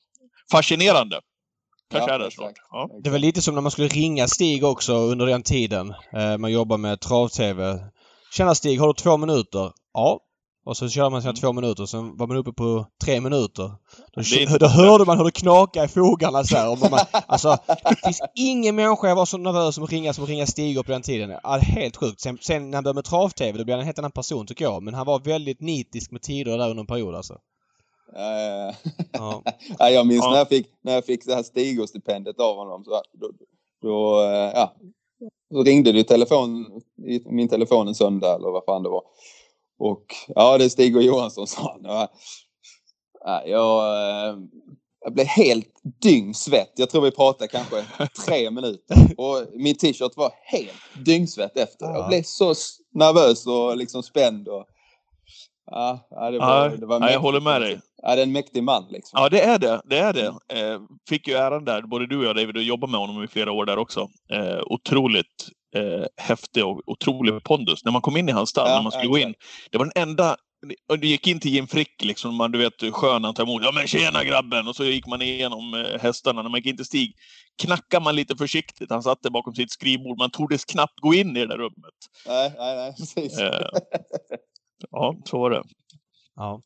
fascinerande. Kanske Ja, är det exakt. snart. Ja. Det var lite som när man skulle ringa Stig också under den tiden. Eh, man jobbar med trav-tv. Tjena Stig, har du två minuter? Ja. Och så kör man sina två minuter, sen var man uppe på tre minuter. Då, inte då hörde man hur det knakade i fogarna så här. Och man, alltså, det finns ingen människa jag var så nervös som att ringa som att ringa Stig på den tiden. Ja, helt sjukt. Sen, sen när han började med trav-tv, då blev han en helt annan person tycker jag. Men han var väldigt nitisk med tider där under en period alltså. Ja, ja, ja. Ja. Ja, jag minns när jag fick, när jag fick det här Stigå-stipendiet av honom. Så, då, då, eh, ja, så ringde det i, telefon, i min telefon en söndag eller vad fan det var. Och ja, det är Stig och Johansson sa han. Ja, ja, jag, eh, jag blev helt dyngsvett. Jag tror vi pratade kanske tre minuter. Och min t-shirt var helt dyngsvett efter. Ja. Jag blev så nervös och liksom spänd. Och, ja, det var, Ja, det var ja, jag håller med dig. Är en mäktig man liksom. Ja, det är det. Det är det. Eh, fick ju äran där, både du och jag David, och jobba med honom i flera år där också. Eh, otroligt eh, häftig och otrolig pondus. När man kom in i hans stall, Ja, när man skulle gå in. Det var den enda... och Du gick in till Jim Frick, liksom, man, du vet skön han tar emot. Ja men tjena grabben! Och så gick man igenom eh, hästarna. När man gick in till Stig knackade man lite försiktigt. Han satt där bakom sitt skrivbord. Man tordes knappt gå in i det där rummet. Nej, nej, nej, precis. Eh, ja, så var det. Ja.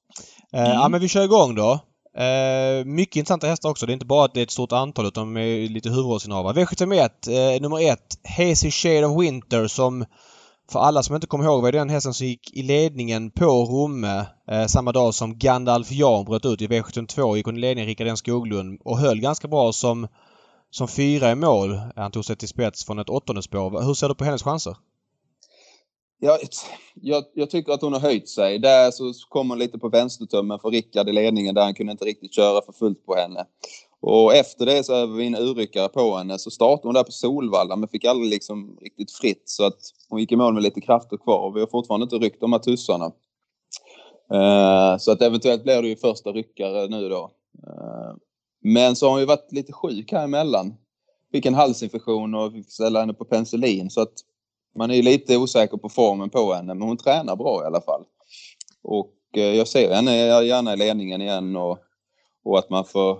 Eh, Mm. ja men vi kör igång då. Eh, mycket intressanta hästar också. Det är inte bara att det är ett stort antal utan de är lite huvudrollsinnehavare. V751, eh, nummer ett. Hazy Shade of Winter som för alla som inte kommer ihåg var den hästen som gick i ledningen på Romme eh, samma dag som Gandalf Jan bröt ut i V72. Gick hon i ledningen Rickard N Skoglund och höll ganska bra som, som fyra i mål. Han tog sig till spets från ett åttonde spår. Hur ser du på hennes chanser? Jag, jag, jag tycker att hon har höjt sig. Där så kom hon lite på vänstertummen för Rickard i ledningen där han kunde inte riktigt köra för fullt på henne. Och efter det så över vi en urryckare på henne så startade hon där på Solvalla men fick aldrig liksom riktigt fritt så att hon gick i mål med lite krafter kvar och vi har fortfarande inte ryckt de här tussarna. Uh, så att eventuellt blir det ju första ryckare nu då. Uh, men så har hon ju varit lite sjuk här emellan. Fick en halsinfektion och fick ställa henne på penicillin så att man är lite osäker på formen på henne men hon tränar bra i alla fall. Och eh, jag ser henne gärna i ledningen igen och, och att man får,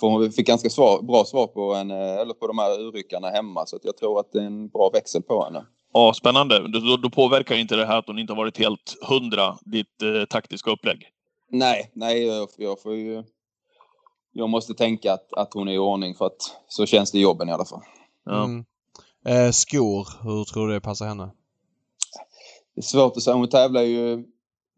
får vi fick ganska svar, bra svar på, henne, eller på de här urryckarna hemma så att jag tror att det är en bra växel på henne. Ja, spännande. Då, då påverkar inte det här att hon inte har varit helt hundra ditt eh, taktiska upplägg. Nej, nej jag, jag får ju... Jag måste tänka att, att hon är i ordning för att så känns det i jobben i alla fall. Ja. Mm. Eh, skor, hur tror du det passar henne? Det är svårt att säga. Hon tävlar ju...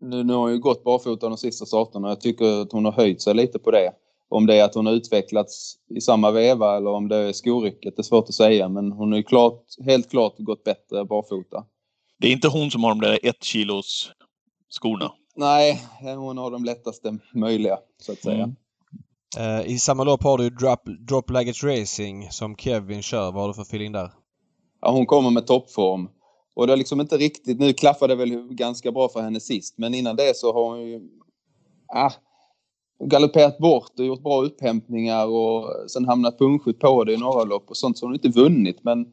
Nu, nu har hon ju gått barfota de sista starterna. Jag tycker att hon har höjt sig lite på det. Om det är att hon har utvecklats i samma veva eller om det är skorycket, det är svårt att säga. Men hon har ju klart, helt klart gått bättre barfota. Det är inte hon som har de där ett kilos skorna. Nej, hon har de lättaste möjliga, så att säga. Mm. Eh, I samma lopp har du Drop, Drop Luggage Racing som Kevin kör. Vad har du för feeling där? Ja, hon kommer med toppform. Och det är liksom inte riktigt... Nu klaffade det väl ganska bra för henne sist, men innan det så har hon ju... Ah, galopperat bort och gjort bra upphämtningar och sen hamnat punschigt på det i några lopp och sånt som hon inte vunnit. Men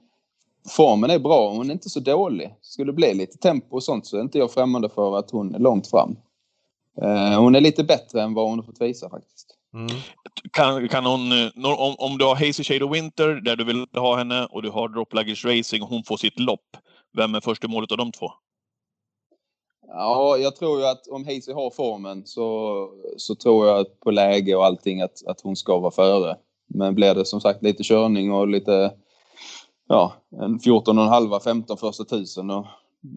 formen är bra. Hon är inte så dålig. Skulle det bli lite tempo och sånt så är inte jag främmande för att hon är långt fram. Eh, hon är lite bättre än vad hon har fått visa faktiskt. Mm. Kan, kan hon, eh, om, om du har Hazy Shade of Winter, där du vill ha henne, och du har Drop Luggage Racing och hon får sitt lopp. Vem är först i målet av de två? Ja, jag tror ju att om Hazy har formen så, så tror jag att på läge och allting att, att hon ska vara före. Men blir det som sagt lite körning och lite, ja, en 14,5, 15 första tusen och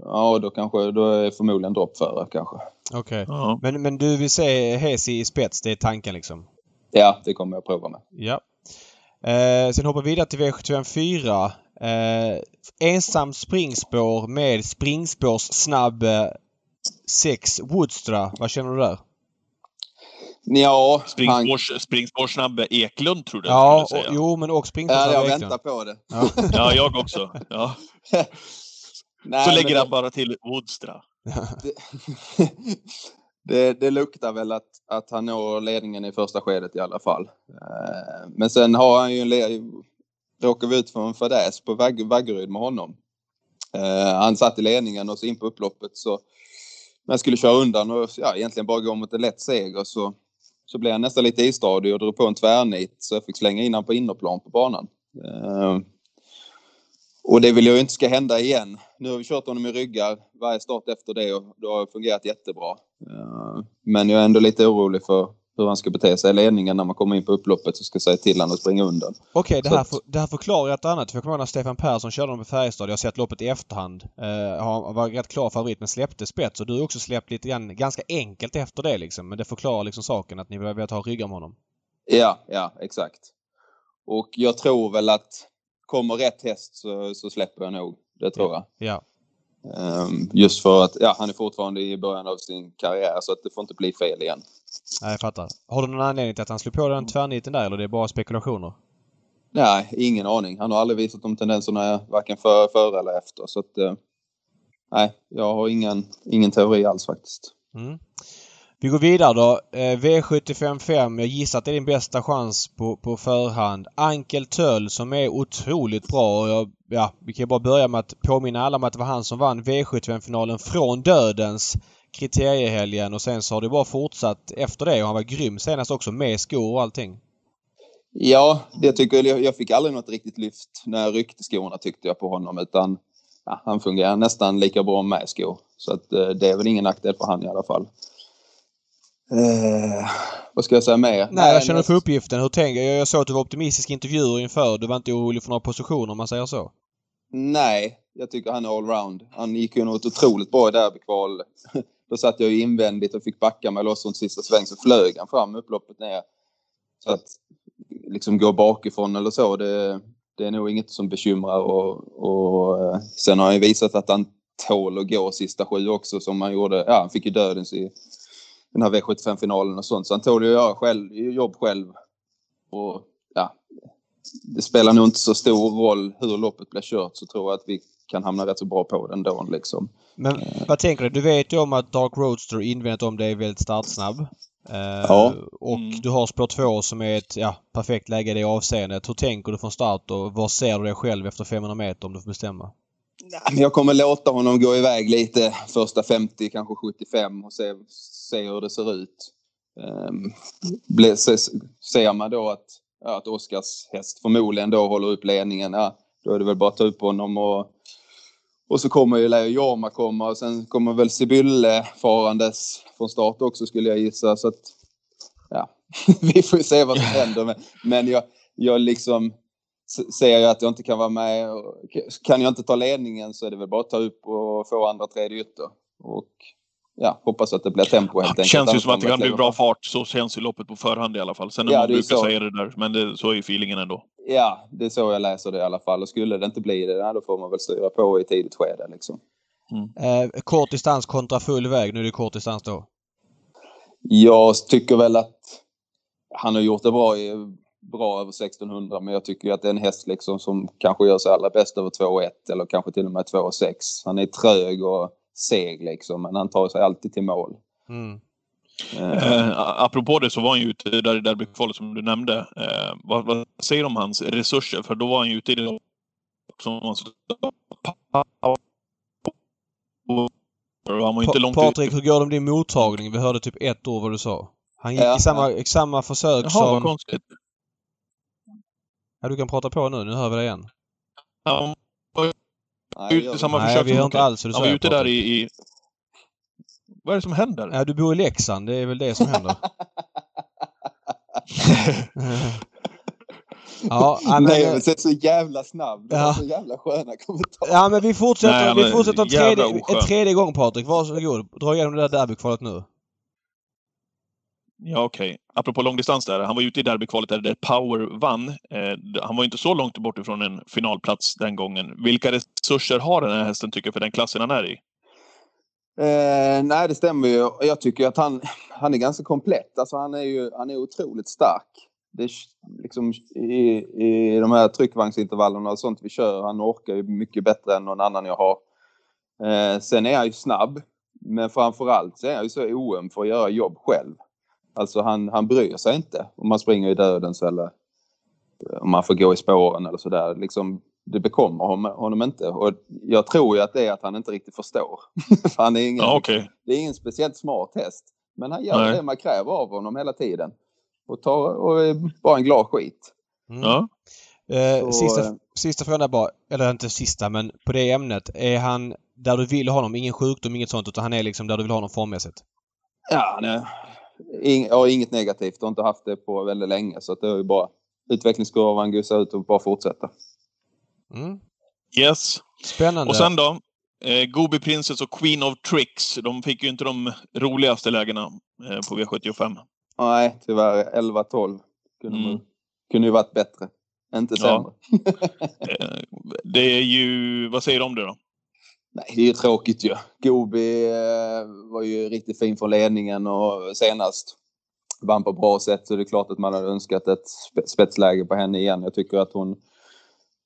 ja, då kanske, då är förmodligen dropp före kanske. Okej. Ja. Men, men du vill se Hesi i spets, det är tanken liksom? Ja, det kommer jag prova med. Ja. Eh, sen hoppar vi vidare till V754. Eh, ensam springspår med springspårssnabb 6 Woodstra. Vad känner du där? Ja, han, Springspårs, springspårssnabbe Eklund, tror du Ja, jag skulle och, säga. jo men och ja, springspårssnabb jag Eklund. väntar på det. Ja. Ja, jag också. Ja. Nej, Så lägger det- han bara till Woodstra. det, det luktar väl att, att han når ledningen i första skedet i alla fall. Eh, Men sen har han ju en råkade vi ut för en fadäs på Vag Vaggeryd med honom. Eh, han satt i ledningen och så in på upploppet så jag skulle köra undan och ja, egentligen bara gå mot en lätt seger så, så blev han nästan lite istadig och drog på en tvärnit så jag fick slänga in honom på innerplan på banan. Eh, och det vill jag ju inte ska hända igen. Nu har vi kört honom i ryggar varje start efter det och det har fungerat jättebra. Eh, men jag är ändå lite orolig för hur han ska bete sig i ledningen när man kommer in på upploppet och ska säga till honom att springa undan. Okej, det, här för, det här förklarar ett annat. För jag kommer ihåg när Stefan Persson körde dem på Färjestad. Jag har sett loppet i efterhand. Uh, han var rätt klar favorit men släppte spets. Och du har också släppt lite grann, ganska enkelt efter det liksom. Men det förklarar liksom saken att ni vill ha ryggar om honom. Ja, ja exakt. Och jag tror väl att kommer rätt häst så, så släpper jag nog. Det tror jag. Ja. Um, just för att ja, han är fortfarande i början av sin karriär så att det får inte bli fel igen. Nej, jag fattar. Har du någon anledning till att han slog på den tvärniten där eller det är bara spekulationer? Nej, ingen aning. Han har aldrig visat de tendenserna varken före för eller efter. Så att, uh, nej, jag har ingen, ingen teori alls faktiskt. Mm. Vi går vidare då. Eh, V755. Jag gissar att det är din bästa chans på, på förhand. Ankel Töll som är otroligt bra. Jag, ja, vi kan bara börja med att påminna alla om att det var han som vann V75-finalen från dödens kriteriehelgen och sen så har det bara fortsatt efter det och han var grym senast också med skor och allting. Ja, det tycker jag. Jag fick aldrig något riktigt lyft när jag ryckte skorna tyckte jag på honom utan ja, han fungerar nästan lika bra med skor. Så att, eh, det är väl ingen nackdel för han i alla fall. Eh, vad ska jag säga mer? Nej, jag känner för uppgiften. Hur tänker jag? Jag såg att du var optimistisk i intervjuer inför. Du var inte orolig för några positioner om man säger så? Nej, jag tycker han är allround. Han gick ju något otroligt bra i derbykval. Då satt jag ju invändigt och fick backa mig loss runt sista sväng så flög han fram upploppet ner. Så att liksom gå bakifrån eller så, det, det är nog inget som bekymrar. Och, och eh, sen har han ju visat att han tål att gå sista sju också som han gjorde. Ja, han fick ju dödens i den här V75-finalen och sånt. Så han tål ju att göra själv, jobb själv. Och ja, det spelar nog inte så stor roll hur loppet blir kört så tror jag att vi kan hamna rätt så bra på den då liksom. Men vad tänker du? Du vet ju om att Dark Roadster invändigt om det är väldigt startsnabb. Uh, ja. Och mm. du har spår 2 som är ett ja, perfekt läge i det avseendet. Hur tänker du från start och var ser du dig själv efter 500 meter om du får bestämma? Jag kommer låta honom gå iväg lite första 50, kanske 75 och se, se hur det ser ut. Ble, se, ser man då att, ja, att Oskars häst förmodligen då håller upp ledningen, ja, då är det väl bara att ta upp honom och, och så kommer ju Leo Jorma komma och sen kommer väl Sibylle farandes från start också skulle jag gissa. Så att, ja, vi får ju se vad som händer. Men, men jag, jag liksom ser jag att jag inte kan vara med. Kan jag inte ta ledningen så är det väl bara att ta upp och få andra tredje ytter. Och ja, hoppas att det blir tempo helt enkelt. Det känns ju som att det kan bli bra fart. Så känns ju loppet på förhand i alla fall. Sen är ja, man brukar så. säga det där, men det, så är ju feelingen ändå. Ja, det är så jag läser det i alla fall. Och skulle det inte bli det, då får man väl styra på i tidigt skede liksom. Mm. Eh, kort distans kontra full väg. Nu är det kort distans då. Jag tycker väl att han har gjort det bra, bra över 1600 men jag tycker att det är en häst liksom som kanske gör sig allra bäst över 2,1 eller kanske till och med 2,6. Han är trög och seg liksom men han tar sig alltid till mål. Mm. Eh, apropå det så var han ju ute där i derbykvalet som du nämnde. Eh, vad, vad, säger du om hans resurser? För då var han ju ute i det som han var inte långt Patrik, hur går det med din mottagning? Vi hörde typ ett ord vad du sa. Han gick ja, i samma, ja. samma försök Jaha, som... vad konstigt. Ja, du kan prata på nu. Nu hör vi dig igen. Ja, Nej, ute i samma Nej, försök vi hör inte alls säger. Han var ute där i, i... Vad är det som händer? Ja, du bor i Leksand. Det är väl det som händer. Ja, men, Nej, men så jävla snabb. Det ja. så jävla sköna kommentarer. Ja, men vi fortsätter, Nej, vi fortsätter en, tredje, en tredje gång Patrik. Varsågod. Dra igenom det där derbykvalet nu. Ja, okej. Okay. Apropå långdistans där. Han var ute i derbykvalet där, där Power vann. Eh, han var inte så långt bort ifrån en finalplats den gången. Vilka resurser har den här hästen tycker för den klassen han är i? Eh, nej, det stämmer ju. Jag tycker att han, han är ganska komplett. Alltså, han är ju han är otroligt stark det liksom i, i de här tryckvagnsintervallerna och sånt vi kör, han orkar ju mycket bättre än någon annan jag har. Eh, sen är han ju snabb, men framförallt så är han ju så oöm för att göra jobb själv. Alltså han, han bryr sig inte om man springer i dödens eller, om man får gå i spåren eller sådär. Liksom, det bekommer honom, honom inte. Och jag tror ju att det är att han inte riktigt förstår. För han är ingen, Ja, okej. Det är ingen speciellt smart häst. Men han gör Nej. det man kräver av honom hela tiden. Och, tar, och är bara en glad skit. Mm. Ja. Eh, Så, sista, eh, sista frågan är bara, eller inte sista men på det ämnet. Är han där du vill ha honom? Ingen sjukdom, inget sånt utan han är liksom där du vill ha honom formmässigt? Ja, nej. Ing, jag har inget negativt och inte haft det på väldigt länge. Så att det är ju bara utvecklingskurvan gussa ut och bara fortsätta. Mm. Yes. Spännande. Och sen då? Eh, Gobi Princess och Queen of Tricks. De fick ju inte de roligaste lägena eh, på V75. Nej, tyvärr 11-12. Kunde, Mm. kunde ju varit bättre. Inte Ja. sämre. Eh, det är ju... Vad säger du om det då? Nej, det är ju tråkigt ju. Gobi eh, var ju riktigt fin från ledningen och senast vann på bra sätt så det är klart att man hade önskat ett spetsläge på henne igen. Jag tycker att hon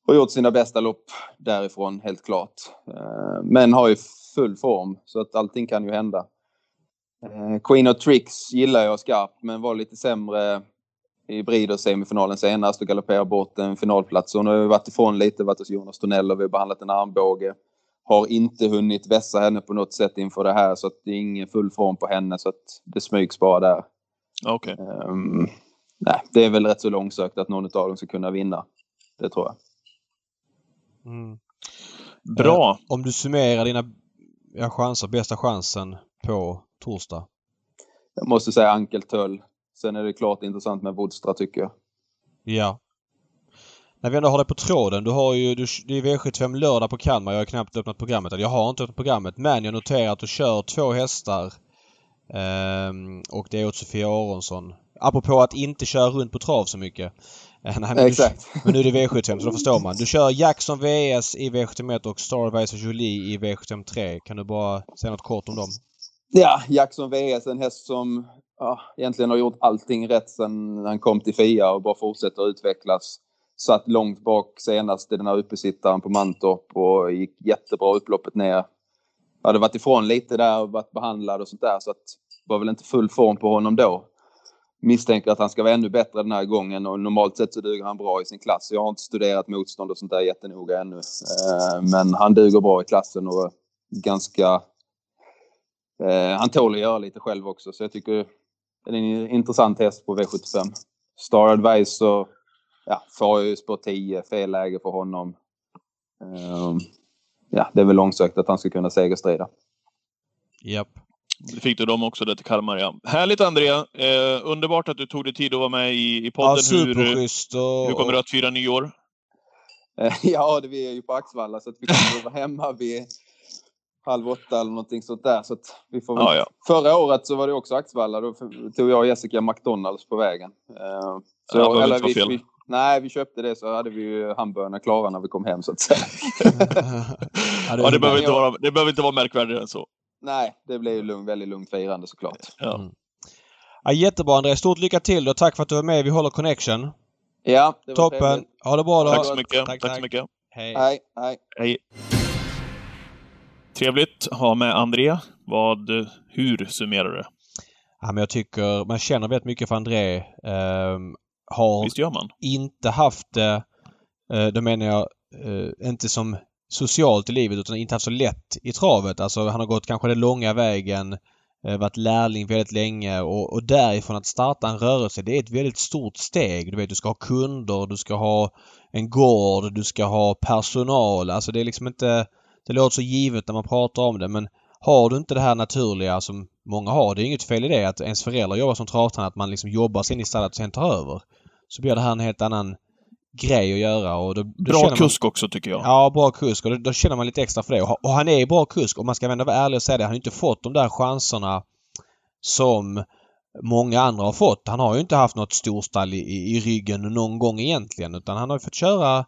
har gjort sina bästa lopp därifrån, helt klart. Eh, men har ju full form så att allting kan ju hända. Eh, Queen of Tricks gillar jag skarpt men var lite sämre i Breeders semifinalen senast och galopperade bort en finalplats. Hon har ju varit ifrån lite, varit hos Jonas Tornell och vi har behandlat en armbåge. Har inte hunnit vässa henne på något sätt inför det här så att det är ingen full form på henne så att det smygs bara där. Okej. Ehm, nej, det är väl rätt så långsökt att någon av dem ska kunna vinna. Det tror jag. Mm. Bra. Om du summerar dina ja, chanser, bästa chansen på torsdag? Jag måste säga Ankel Töll. Sen är det klart intressant med Woodstra tycker jag. Ja. När vi ändå har det på tråden. Du har ju, du, det är V75 lördag på Kalmar. Jag har knappt öppnat programmet. Eller jag har inte öppnat programmet. Men jag noterar att du kör två hästar. Ehm, och det är åt Sofia Aronsson. Apropå att inte köra runt på trav så mycket. Nej, men, Exakt. Du, men nu är det V75 så då förstår man. Du kör Jackson VS i V71 och Starvice Jolie i V73. Kan du bara säga något kort om dem? Ja, Jackson VS, en häst som ja, egentligen har gjort allting rätt sedan han kom till FIA och bara fortsätter att utvecklas. Satt långt bak senast i den här uppesittaren på Mantorp och gick jättebra upploppet ner. Hade varit ifrån lite där och varit behandlad och sånt där så att var väl inte full form på honom då. Misstänker att han ska vara ännu bättre den här gången och normalt sett så duger han bra i sin klass. Jag har inte studerat motstånd och sånt där jättenoga ännu. Eh, men han duger bra i klassen och ganska eh, han tål att göra lite själv också så jag tycker det är en intressant häst på V75. Star Advisor ja, får ju spår 10, fel läge för honom. Eh, ja, det är väl långsökt att han ska kunna segerstrida. Japp. Det fick du dem också där till Kalmar, ja. Härligt Andrea! Eh, underbart att du tog dig tid att vara med i, i podden. Ja, hur, och... hur kommer du att fira nyår? Eh, ja, det, vi är ju på Axvalla så att vi kommer att vara hemma vid halv åtta eller någonting sånt där. Så att vi får. Ja, ja. Förra året så var det också Axvalla. Då tog jag och Jessica McDonalds på vägen. Eh, Så, Ja, eller vi, fel. vi, nej, vi köpte det så hade vi ju hamburgarna klara när vi kom hem så att säga. ja, Ja, det, behöver inte vara, det behöver inte vara märkvärdigare än så. Nej, det blev ju lugn, väldigt lugnt firande såklart. Ja. Mm. ja, jättebra André. Stort lycka till och tack för att du var med. Vi håller connection. Ja, det var Toppen. trevligt. Ha det bra då. Tack så mycket. Tack, Tack, tack. så mycket. Hej. Hej, hej. Hej. Trevligt att ha med Andrea. Vad, hur summerar du det? Ja, men jag tycker man känner väldigt mycket för André. Ehm, har inte haft det, eh, då menar jag eh, inte som socialt i livet utan inte haft så lätt i travet. Alltså han har gått kanske den långa vägen, eh, varit lärling väldigt länge och, och därifrån att starta en rörelse det är ett väldigt stort steg. Du vet du ska ha kunder, du ska ha en gård, du ska ha personal. Alltså det är liksom inte... Det låter så givet när man pratar om det men har du inte det här naturliga som många har, det är inget fel i det att ens föräldrar jobbar som travtränare, att man liksom jobbar sig in i stallet och sen tar över. Så blir det här en helt annan grej att göra och då, då Bra känner man, kusk också tycker jag. Ja, bra kusk och då, då känner man lite extra för det. Och, och han är bra kusk och man ska ändå vara ärlig och säga det. Han har inte fått de där chanserna som många andra har fått. Han har ju inte haft något storstall i, i, i ryggen någon gång egentligen utan han har ju fått köra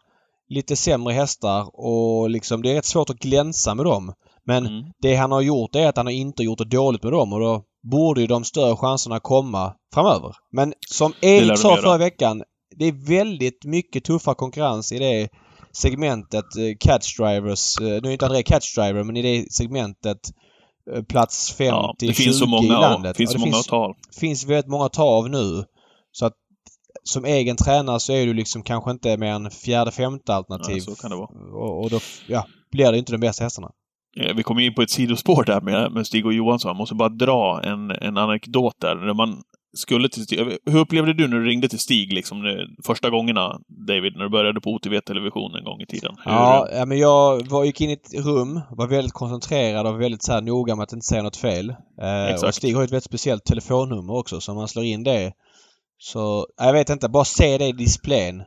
lite sämre hästar och liksom det är rätt svårt att glänsa med dem. Men Mm. det han har gjort är att han har inte gjort det dåligt med dem och då borde ju de större chanserna komma framöver. Men som Erik sa förra veckan, det är väldigt mycket tuffare konkurrens i det segmentet eh, catch drivers. Eh, Nu är inte André catch driver men i det segmentet eh, plats 5 Ja, det 20 finns så i många, landet. finns Ja, det många finns, att ta av. finns väldigt många att ta av nu. Så att som egen tränare så är du liksom kanske inte mer än fjärde, femte alternativ. Ja, så kan det vara. Och, och då ja, blir det inte de bästa hästarna. Eh, Vi kommer in på ett sidospår där med, med Stig och Johansson. Jag måste bara dra en, en anekdot där. När man skulle till Stig. Hur upplevde du när du ringde till Stig liksom, eh, första gångerna, David, när du började på OTV Television en gång i tiden? Hur, Ja, ja, men jag var, gick in i ett rum, var väldigt koncentrerad och väldigt så här, noga med att inte säga något fel. Eh, och Stig har ju ett väldigt speciellt telefonnummer också så om man slår in det så, ja, jag vet inte, bara se det i displayen.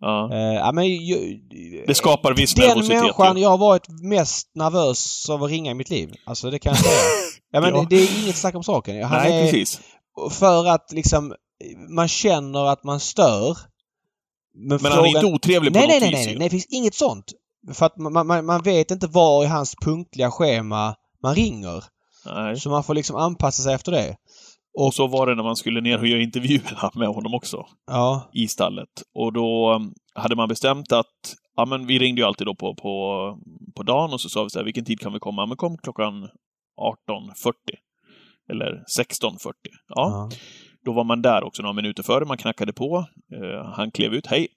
Ja. Eh, ja, men, ju, Det skapar viss Den nervositet. människan ju. jag har varit mest nervös av att ringa i mitt liv. Alltså det kan jag säga. Ja, men Ja. Det, är inget snack om saken. Han Nej, är, precis. För att liksom man känner att man stör. Men, Men han är inte otrevlig på nej, något nej, nej, vis nej, nej, nej, det finns inget sånt. För att man, man, man vet inte var i hans punktliga schema man ringer. Nej. Så man får liksom anpassa sig efter det. Och så var det när man skulle ner och göra intervjuerna med honom också. Ja. i stallet. Och då um, hade man bestämt att, ja men vi ringde ju alltid då på, på, på dagen och så sa vi så här, vilken tid kan vi komma? Ja, Men kom klockan 18.40. Eller 16.40. Ja, ja. då var man där också några minuter före, man knackade på. Eh, han klev ut, hej.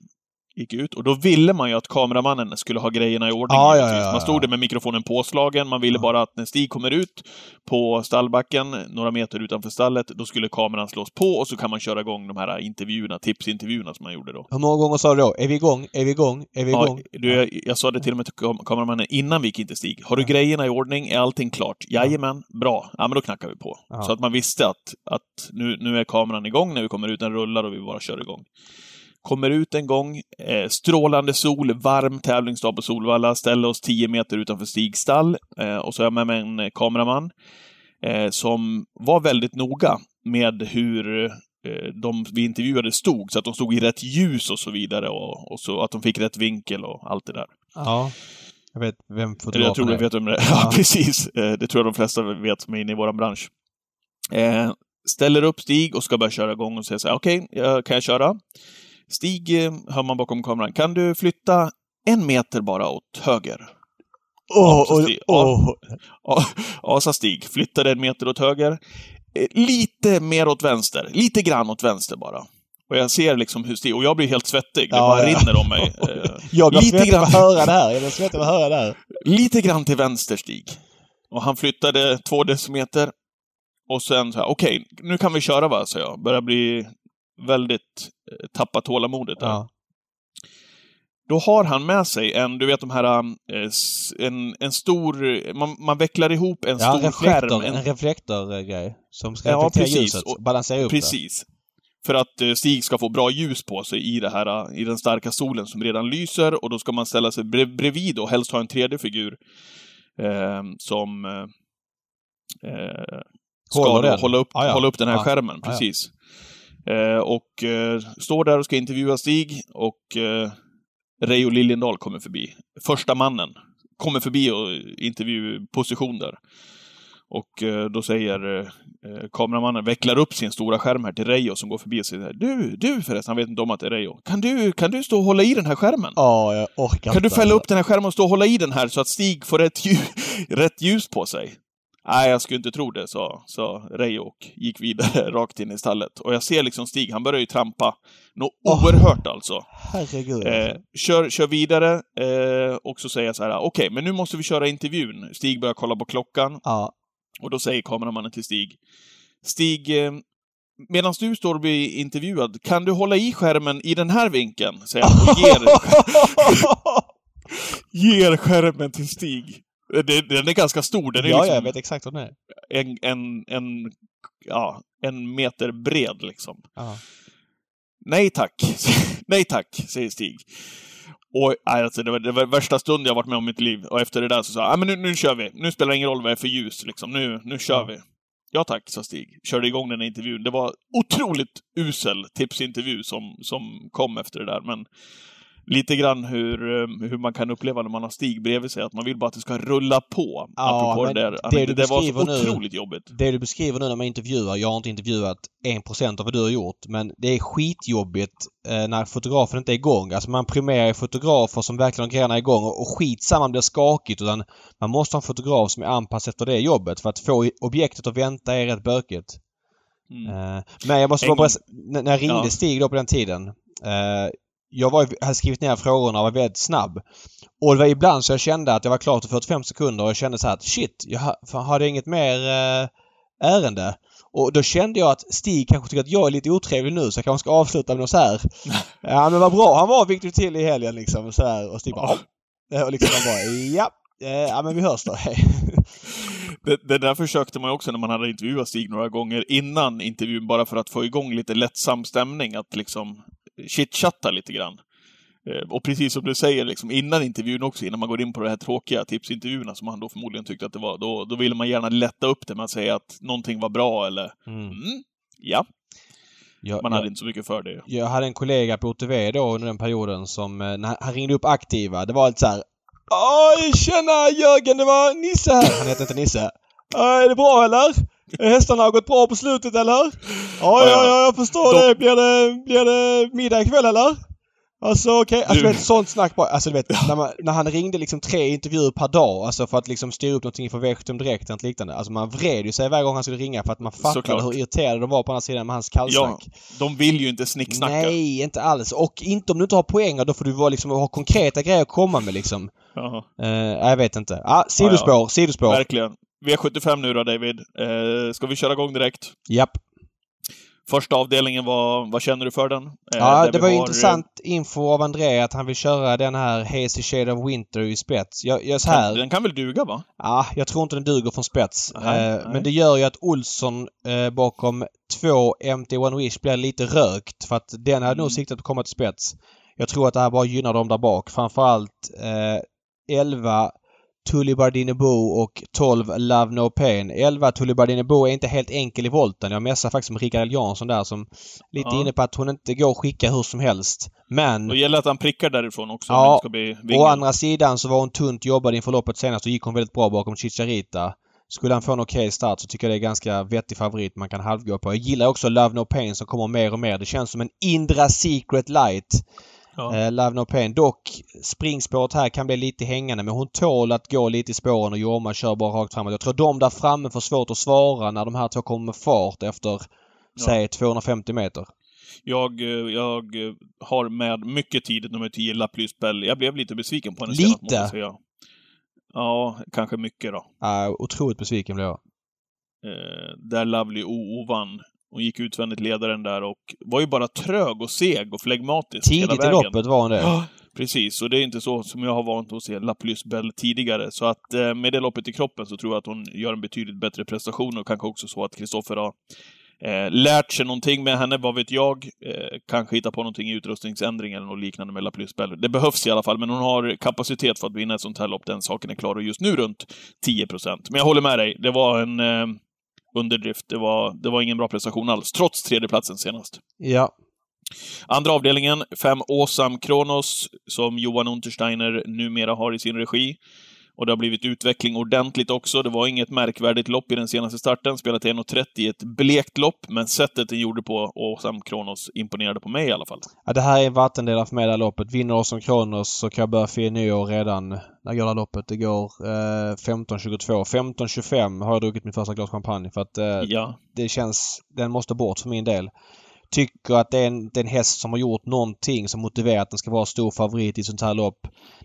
Gick ut och då ville man ju att kameramannen skulle ha grejerna i ordning. Ja, ja, ja, ja, Man stod där med mikrofonen påslagen. Man ville bara att när Stig kommer ut på stallbacken, några meter utanför stallet, då skulle kameran slås på och så kan man köra igång de här intervjuerna, tipsintervjuerna som man gjorde då. Hur många gånger sa du då? Är vi igång? Är vi igång? Är vi igång? du, jag, jag sa det till och med till kam- kameramannen innan vi gick in till Stig. Har du grejerna i ordning? Är allting klart? Jajamän, bra. Ja, men då knackar vi på. Så att man visste att, att nu, nu är kameran igång när vi kommer ut, den rullar och vi bara kör igång. Kommer ut en gång, eh, strålande sol, varm tävlingsdag på Solvalla, ställer oss 10 meter utanför Stigs stall eh, och så är jag med mig en eh, kameraman eh, som var väldigt noga med hur eh, de vi intervjuade stod, så att de stod i rätt ljus och så vidare och, och så att de fick rätt vinkel och allt det där. Ja. Jag vet vem Eller jag fotografen tror du är. vet om det Ja, Ja. precis. Eh, Det tror jag de flesta vet som är inne i vår bransch. Eh, ställer upp Stig och ska börja köra igång och säger så här, okej, okay, kan jag köra? Stig hör man bakom kameran. Kan du flytta en meter bara åt höger? Åh, så åh. Ja, ja, sa Stig. Flyttade en meter åt höger. Eh, Lite mer åt vänster. Lite grann åt vänster bara. Och jag ser liksom hur Stig... Och jag blir helt svettig. Det Ja, bara ja. rinner om mig. Eh, Jag blir Lite svettig grann. att höra det här. Jag blir svettig av att höra det här. lite grann till vänster, Stig. Och han flyttade två decimeter. Och sen så här, okej, nu kan vi köra va, sa jag. Börjar bli väldigt eh, tappa tålamodet där. Ja. Då har han med sig en, du vet de här, eh, en, en stor, man, man vecklar ihop en Ja, stor skärm. reflektor, En, en reflektorgrej. Som ska Ja, reflektera precis. ljuset. Och- balansera upp Precis. För att eh, Stig ska få bra ljus på sig i, det här, i den starka solen som redan lyser och då ska man ställa sig bredvid och helst ha en tredje figur eh, som eh, ska hålla, upp, Ja, ja. hålla upp den här Ja. skärmen. Ja, ja. Precis. Eh, och eh, står där och ska intervjua Stig och eh, Reijo Liljendahl kommer förbi. Första mannen kommer förbi och intervjuposition där. Och eh, då säger eh, eh, kameramannen, vecklar upp sin stora skärm här till Reijo som går förbi och säger Du, du förresten, han vet inte om att det är Reijo. Kan du, kan du stå och hålla i den här skärmen? Ja, jag orkar Kan du fälla upp den här skärmen och stå och hålla i den här så att Stig får rätt, ljus, rätt ljus på sig? Nej, jag skulle inte tro det, sa, sa Reijo och gick vidare rakt in i stallet. Och jag ser liksom Stig, han börjar ju trampa. Något Åh. oerhört alltså. Herregud. Eh, alltså. kör, kör vidare eh, och så säger jag så här, okej, men nu måste vi köra intervjun. Stig börjar kolla på klockan Ja. och då säger kameramannen till Stig, Stig, eh, medan du står och blir intervjuad, kan du hålla i skärmen i den här vinkeln? Säger han och ger, ger skärmen till Stig. Det- Den är ganska stor. Den är ja, liksom jag vet exakt vad det är. en, en, en, ja, en meter bred liksom. Ja. Nej tack. Nej tack, säger Stig. Och alltså, det, var, det var värsta stund jag varit med om i mitt liv. Och efter det där så sa jag, "Ja, men nu, nu kör vi. Nu spelar det ingen roll vad det är för ljus. Liksom. Nu, nu kör Ja. vi. Ja tack, sa Stig. Körde igång den här intervjun. Det var otroligt usel tipsintervju som, som kom efter det där. Men lite grann hur, eh, hur man kan uppleva när man har Stig bredvid sig. Att man vill bara att det ska rulla på. Ja, apropå det där. det Det, det var så nu- otroligt jobbigt. Det du beskriver nu när man intervjuar, jag har inte intervjuat 1% av vad du har gjort, men det är skitjobbigt eh, när fotografen inte är igång. Alltså man premierar ju fotografer som verkligen har grejerna igång och, och skitsamma blir skakigt utan man måste ha en fotograf som är anpassad efter det jobbet för att få objektet att vänta är rätt bökigt. Mm. Eh, Men jag måste En bara berätta, när jag ringde Ja. Stig då på den tiden. Eh, Jag var, hade skrivit ner frågorna och var väldigt snabb. Och det var ibland så jag kände att jag var klar efter 45 sekunder och jag kände så här att shit, jag hade inget mer eh, ärende. Och då kände jag att Stig kanske tycker att jag är lite otrevlig nu så jag kanske ska avsluta med något så här. Ja men vad bra, han var viktig till i helgen liksom så här. Och Stig bara "Ja." Och liksom man bara ja, eh, ja men vi hörs då. Hej. Det, det där försökte man också när man hade intervjuat Stig några gånger innan intervjun, bara för att få igång lite lättsam stämning, att liksom chitchatta lite grann. Eh, Och precis som du säger, liksom, innan intervjun också, innan man går in på de här tråkiga tipsintervjuerna som han då förmodligen tyckte att det var, då, då ville man gärna lätta upp det med att säga att någonting var bra eller Mm. mm, ja, Jag, man jag- hade inte så mycket för det. Jag hade en kollega på OTV då under den perioden som, eh, när han ringde upp aktiva, det var lite så här. Oj, tjena Jörgen, det var Nisse här. Han heter inte Nisse. "Ja, Är det bra eller? Hästarna har gått bra på slutet eller? Ja, ja, ja, jag förstår De- det. Blir det, blir det middag ikväll eller? Alltså okej, alltså Du- vet sånt snack bara. Alltså du vet, när, man, när han ringde liksom tre intervjuer per dag, alltså för att liksom styra upp någonting för V75 Direkt eller något liknande. Alltså man vred ju sig varje gång han skulle ringa för att man fattade Såklart. hur irriterade de var på andra sidan med hans kallsnack. De vill ju inte snicksnacka. Nej, inte alls. Och inte om du inte har poänger. Då får du vara liksom, ha konkreta grejer att komma med liksom. Eh, jag vet inte. Ah, sidospår, sidospår. verkligen. V75 nu då, David. Eh, ska vi köra igång direkt? Japp. Första avdelningen var, vad känner du för den? Eh, Ja, det var har, intressant info av André att han vill köra den här Hazy Shade of Winter i spets. Jag gör så här. Den kan väl duga, va? Ja, jag tror inte den duger från spets. Nej, Eh, nej. Men det gör ju att Olsson eh, bakom två MT1 Wish blir lite rökt. För att den hade Mm. nog siktat på att komma till spets. Jag tror att det här bara gynnar dem där bak. Framförallt eh, 11 Tully Bardini Bo och 12 Love No Pain. 11 Tully Bardini Bo är inte helt enkel i volten. Jag messade faktiskt med Rickard Jansson där som lite Ja. inne på att hon inte går att skicka hur som helst. Men Då gäller det att han prickar därifrån också Ja, det. Å andra sidan så var hon tunt jobbad inför loppet senast och gick hon väldigt bra bakom Chicharita. Skulle han få en okej start så tycker jag det är ganska vettig favorit man kan halvgå på. Jag gillar också Love No Pain som kommer mer och mer. Det känns som en Indra Secret Light. Ja. Eh, Love No Pain. Dock springspåret här kan bli lite hängande men hon tål att gå lite i spåren och Jorma kör bara rakt framåt. Jag tror de där framme får svårt att svara när de här två kommer med fart efter säg 250 meter. Jag, eh, jag eh, har med mycket tidigt nummer 10, Lapplys Bell. Jag blev lite besviken på henne Lite? senast, måste jag säga. Ja, kanske mycket då. Uh, otroligt besviken blev jag. Eh, där Lovely OO vann. Hon gick utvändigt ledaren där och var ju bara trög och seg och flegmatisk hela Tidigt i vägen. loppet var hon det. Ja, precis. Och det är inte så som jag har vant att se Lapplys Bell tidigare. Så att eh, med det loppet i kroppen så tror jag att hon gör en betydligt bättre prestation och kanske också så att Kristoffer har eh, lärt sig någonting med henne, vad vet jag. Eh, kanske hitta på någonting i utrustningsändring eller något liknande med Lapplys Bell. Det behövs i alla fall, men hon har kapacitet för att vinna ett sånt här lopp. Den saken är klar och just nu runt 10% Men jag håller med dig. Det var en eh, underdrift. Det var, det var ingen bra prestation alls, trots tredjeplatsen senast. Ja. Andra avdelningen, fem Åsam Kronos, som Johan Untersteiner numera har i sin regi. Och det har blivit utveckling ordentligt också. Det var inget märkvärdigt lopp i den senaste starten. Spelat till 1.30 i ett blekt lopp, men sättet den gjorde på Åsam Kronos imponerade på mig i alla fall. Ja, det här är en vattendelare för mig det här loppet. Vinner som Kronos så kan jag börja fira nyår redan. När går det här loppet? Det går eh, 15.22. 15.25 har jag druckit mitt första glas champagne för att eh, Ja, det känns... Den måste bort för min del. Tycker att det är, en, det är en häst som har gjort någonting som motiverar att den ska vara stor favorit i sånt här lopp.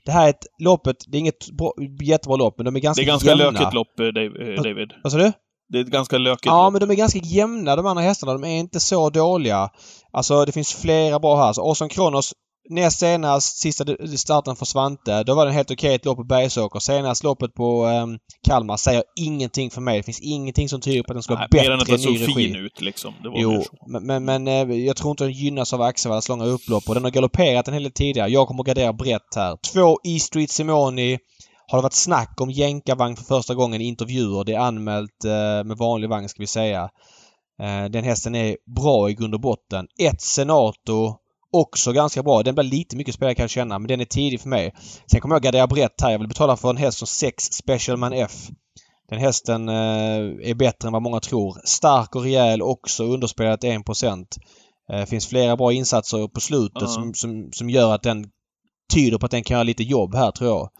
Det här är ett... Loppet, det är inget bra, jättebra lopp men de är ganska det är ganska jämna. lökigt lopp, eh, eh, David. Vad sa du? Det är ett ganska lökigt Ja, lopp. men de är ganska jämna de andra hästarna. De är inte så dåliga. Alltså det finns flera bra här. Så Orson Kronos näst senast, sista starten för Svante, då var det en helt okej ett lopp på Bergsåker. Senast loppet på um, Kalmar säger ingenting för mig. Det finns ingenting som tyder på att den ska vara Nej, mer än att bättre den såg fin ut, liksom. Det var Jo, så. men, men, men eh, jag tror inte den gynnas av Axevallas långa upplopp och den har galopperat en hel del tidigare. Jag kommer att gardera brett här. Två E Street Simoni har det varit snack om jänkarvagn för första gången i intervjuer. Det är anmält eh, med vanlig vagn ska vi säga. Eh, den hästen är bra i grund och botten. Ett Senato också ganska bra. Den blir lite mycket spelare kan jag känna men den är tidig för mig. Sen kommer jag gardera brett här. Jag vill betala för en häst som 6 Specialman F. Den hästen eh, är bättre än vad många tror. Stark och rejäl också underspelat 1%. Eh, finns flera bra insatser på slutet Ja. som, som, som gör att den tyder på att den kan göra lite jobb här tror jag.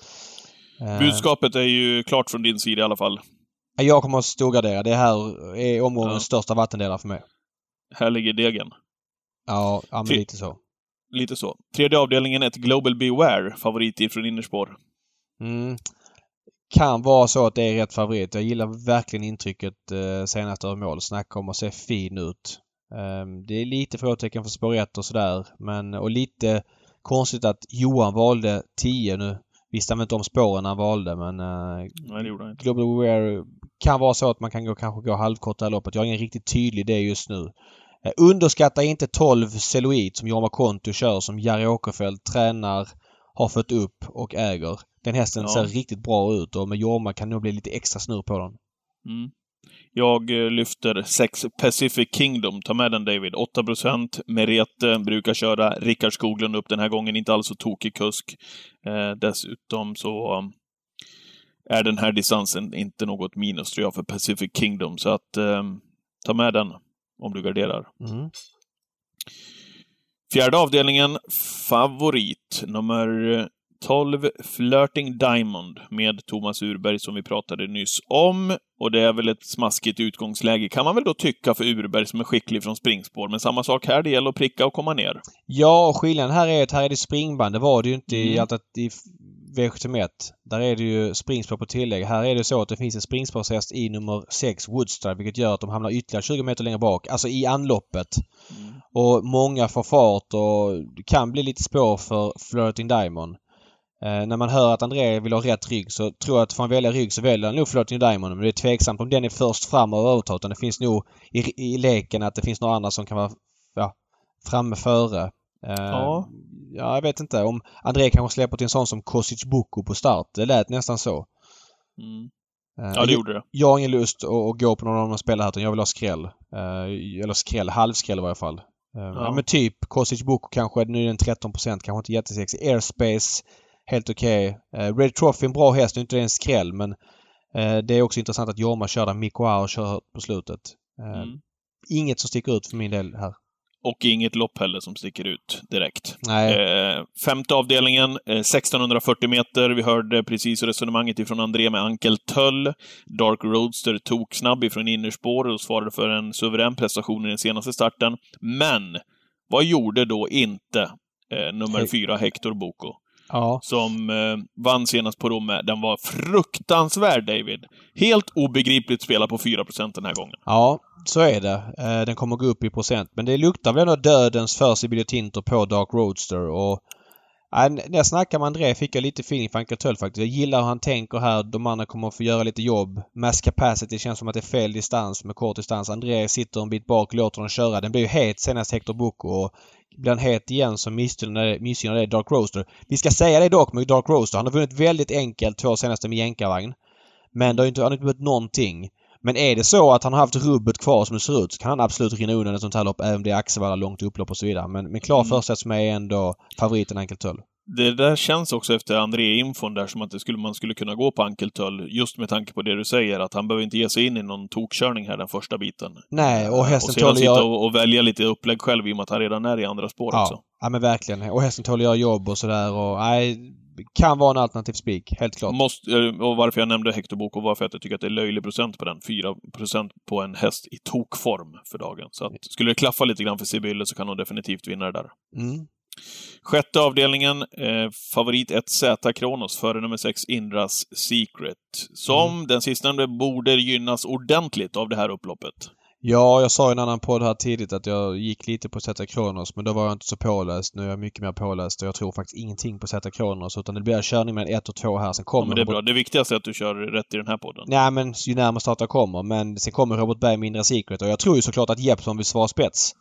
Eh, Budskapet är ju klart från din sida i alla fall. Jag kommer att storgardera. Det här är omgångens Ja. största vattendelare för mig. Här ligger degen. Ja, ja men Fy- lite så. Lite så. Tredje avdelningen, ett Global Beware, favorit ifrån innerspår. Mm. Kan vara så att det är rätt favorit. Jag gillar verkligen intrycket eh, senast över mål. Snacka om att se fin ut. Ehm, det är lite frågetecken för spår 1 och sådär. Men, och lite konstigt att Johan valde 10 nu. Visste han inte om spåren han valde men eh, Nej, det gjorde han inte. Global Wear kan vara så att man kan gå, kanske gå halvkort det här loppet. Jag har ingen riktigt tydlig idé just nu. Eh, underskatta inte 12 Celuit som Jorma Konto kör som Jari Åkerfeldt tränar, har fött upp och äger. Den hästen Ja. ser riktigt bra ut och med Jorma kan det nog bli lite extra snurr på den. Mm. Jag eh, lyfter 6 Pacific Kingdom. Ta med den David. 8 procent. Merete brukar köra Rickard Skoglund upp den här gången. Inte alls så tokig kusk. Eh, dessutom så um, är den här distansen inte något minus tror jag för Pacific Kingdom. Så att eh, ta med den om du garderar. Mm. Fjärde avdelningen, favorit nummer 12, Flirting Diamond med Thomas Urberg som vi pratade nyss om. Och det är väl ett smaskigt utgångsläge kan man väl då tycka för Urberg som är skicklig från springspår. Men samma sak här, det gäller att pricka och komma ner. Ja, skillnaden här är att här är det springband. Det var det ju inte i, Mm. allt i V71. Där är det ju springspår på tillägg. Här är det så att det finns en springspårshäst i nummer 6, Woodstride, vilket gör att de hamnar ytterligare 20 meter längre bak. Alltså i anloppet. Och många får fart och det kan bli lite spår för Flirting Diamond. Eh, när man hör att André vill ha rätt rygg så tror jag att får han välja rygg så väljer han nog Flirting Diamond. Men det är tveksamt om den är först fram och övertar. Utan det finns nog i, i leken att det finns några andra som kan vara ja, framme före. Eh, Ja. ja, jag vet inte. Om André kanske släpper till en sån som Kosic Boko på start. Det lät nästan så. Mm. Eh, Ja, det jag- gjorde det. jag har ingen lust att, gå på någon av de spelarna här utan jag vill ha skräll. Eh, eller skräll, halvskräll i varje fall. Ja. men typ Kosic Boko kanske, nu är den 13% kanske inte jättesexig. Airspace, helt okej. Eh, Red Trophy, en bra häst, nu är inte det en skräll men det är också intressant att Jorma kör där Mikko Auer kör på slutet. Mm. Inget som sticker ut för min del här. Och inget lopp heller som sticker ut direkt. Eh, femte avdelningen, eh, 1640 meter. Vi hörde precis resonemanget ifrån André med Ankel Töll. Dark Roadster tog snabb ifrån innerspår och svarade för en suverän prestation i den senaste starten. Men, vad gjorde då inte eh, nummer Hej. fyra, Hector Boko? Ja. Som eh, vann senast på Romme. Den var fruktansvärd, David. Helt obegripligt spela på 4% den här gången. Ja, så är det. Eh, Den kommer gå upp i procent. Men det luktar väl ändå dödens för Sibylle Tinter på Dark Roadster och Ja, när jag snackade med André fick jag lite feeling för Ankel Töll faktiskt. Jag gillar hur han tänker här. De andra kommer att få göra lite jobb. Mass capacity känns som att det är fel distans med kort distans. André sitter en bit bak och låter dem köra. Den blev ju het senast Hector Boko och blir han het igen så missgynnar det, missgynnar det Dark Roadster. Vi ska säga det dock med Dark Roadster. Han har vunnit väldigt enkelt två senaste med jänkarvagn. Men det har inte, han har inte vunnit någonting. Men är det så att han har haft rubbet kvar som det ser ut så kan han absolut rinna undan ett sånt här lopp även om det är Axevalla långt upplopp och så vidare. Men, men klar Mm. första som är ändå favoriten Ankel Töll. Det där känns också efter André-infon där som att det skulle, man skulle kunna gå på Ankel Töll, just med tanke på det du säger, att han behöver inte ge sig in i någon tokkörning här den första biten. Nej, och hästen och sedan sitta och, och välja lite upplägg själv i och med att han redan är i andra spår också. Ja, ja, men verkligen. Och hästen tål att göra jobb och sådär och nej, kan vara en alternativ spik. Helt klart. Måste, eh, och varför jag nämnde Hector var för att jag tycker att det är löjlig procent på den. 4 procent på en häst i tokform för dagen. Så att, skulle det klaffa lite grann för Sibylle så kan hon definitivt vinna det där. Mm. Sjätte avdelningen, eh, favorit 1 Z Kronos före nummer 6 Indras Secret. Som den sistnämnde borde gynnas ordentligt av det här upploppet. Ja, jag sa i en annan podd här tidigt att jag gick lite på Zeta Kronos men då var jag inte så påläst. Nu är jag mycket mer påläst och jag tror faktiskt ingenting på Zeta Kronos utan det blir körning mellan 1 och 2 här. Sen Ja, kommer men det är Robert- bra. Det viktigaste är att du kör rätt i den här podden. Nej men ju närmare start jag kommer. Men sen kommer Robert Berg med Indra Secret och jag tror ju såklart att Jeppsson vill svara spets.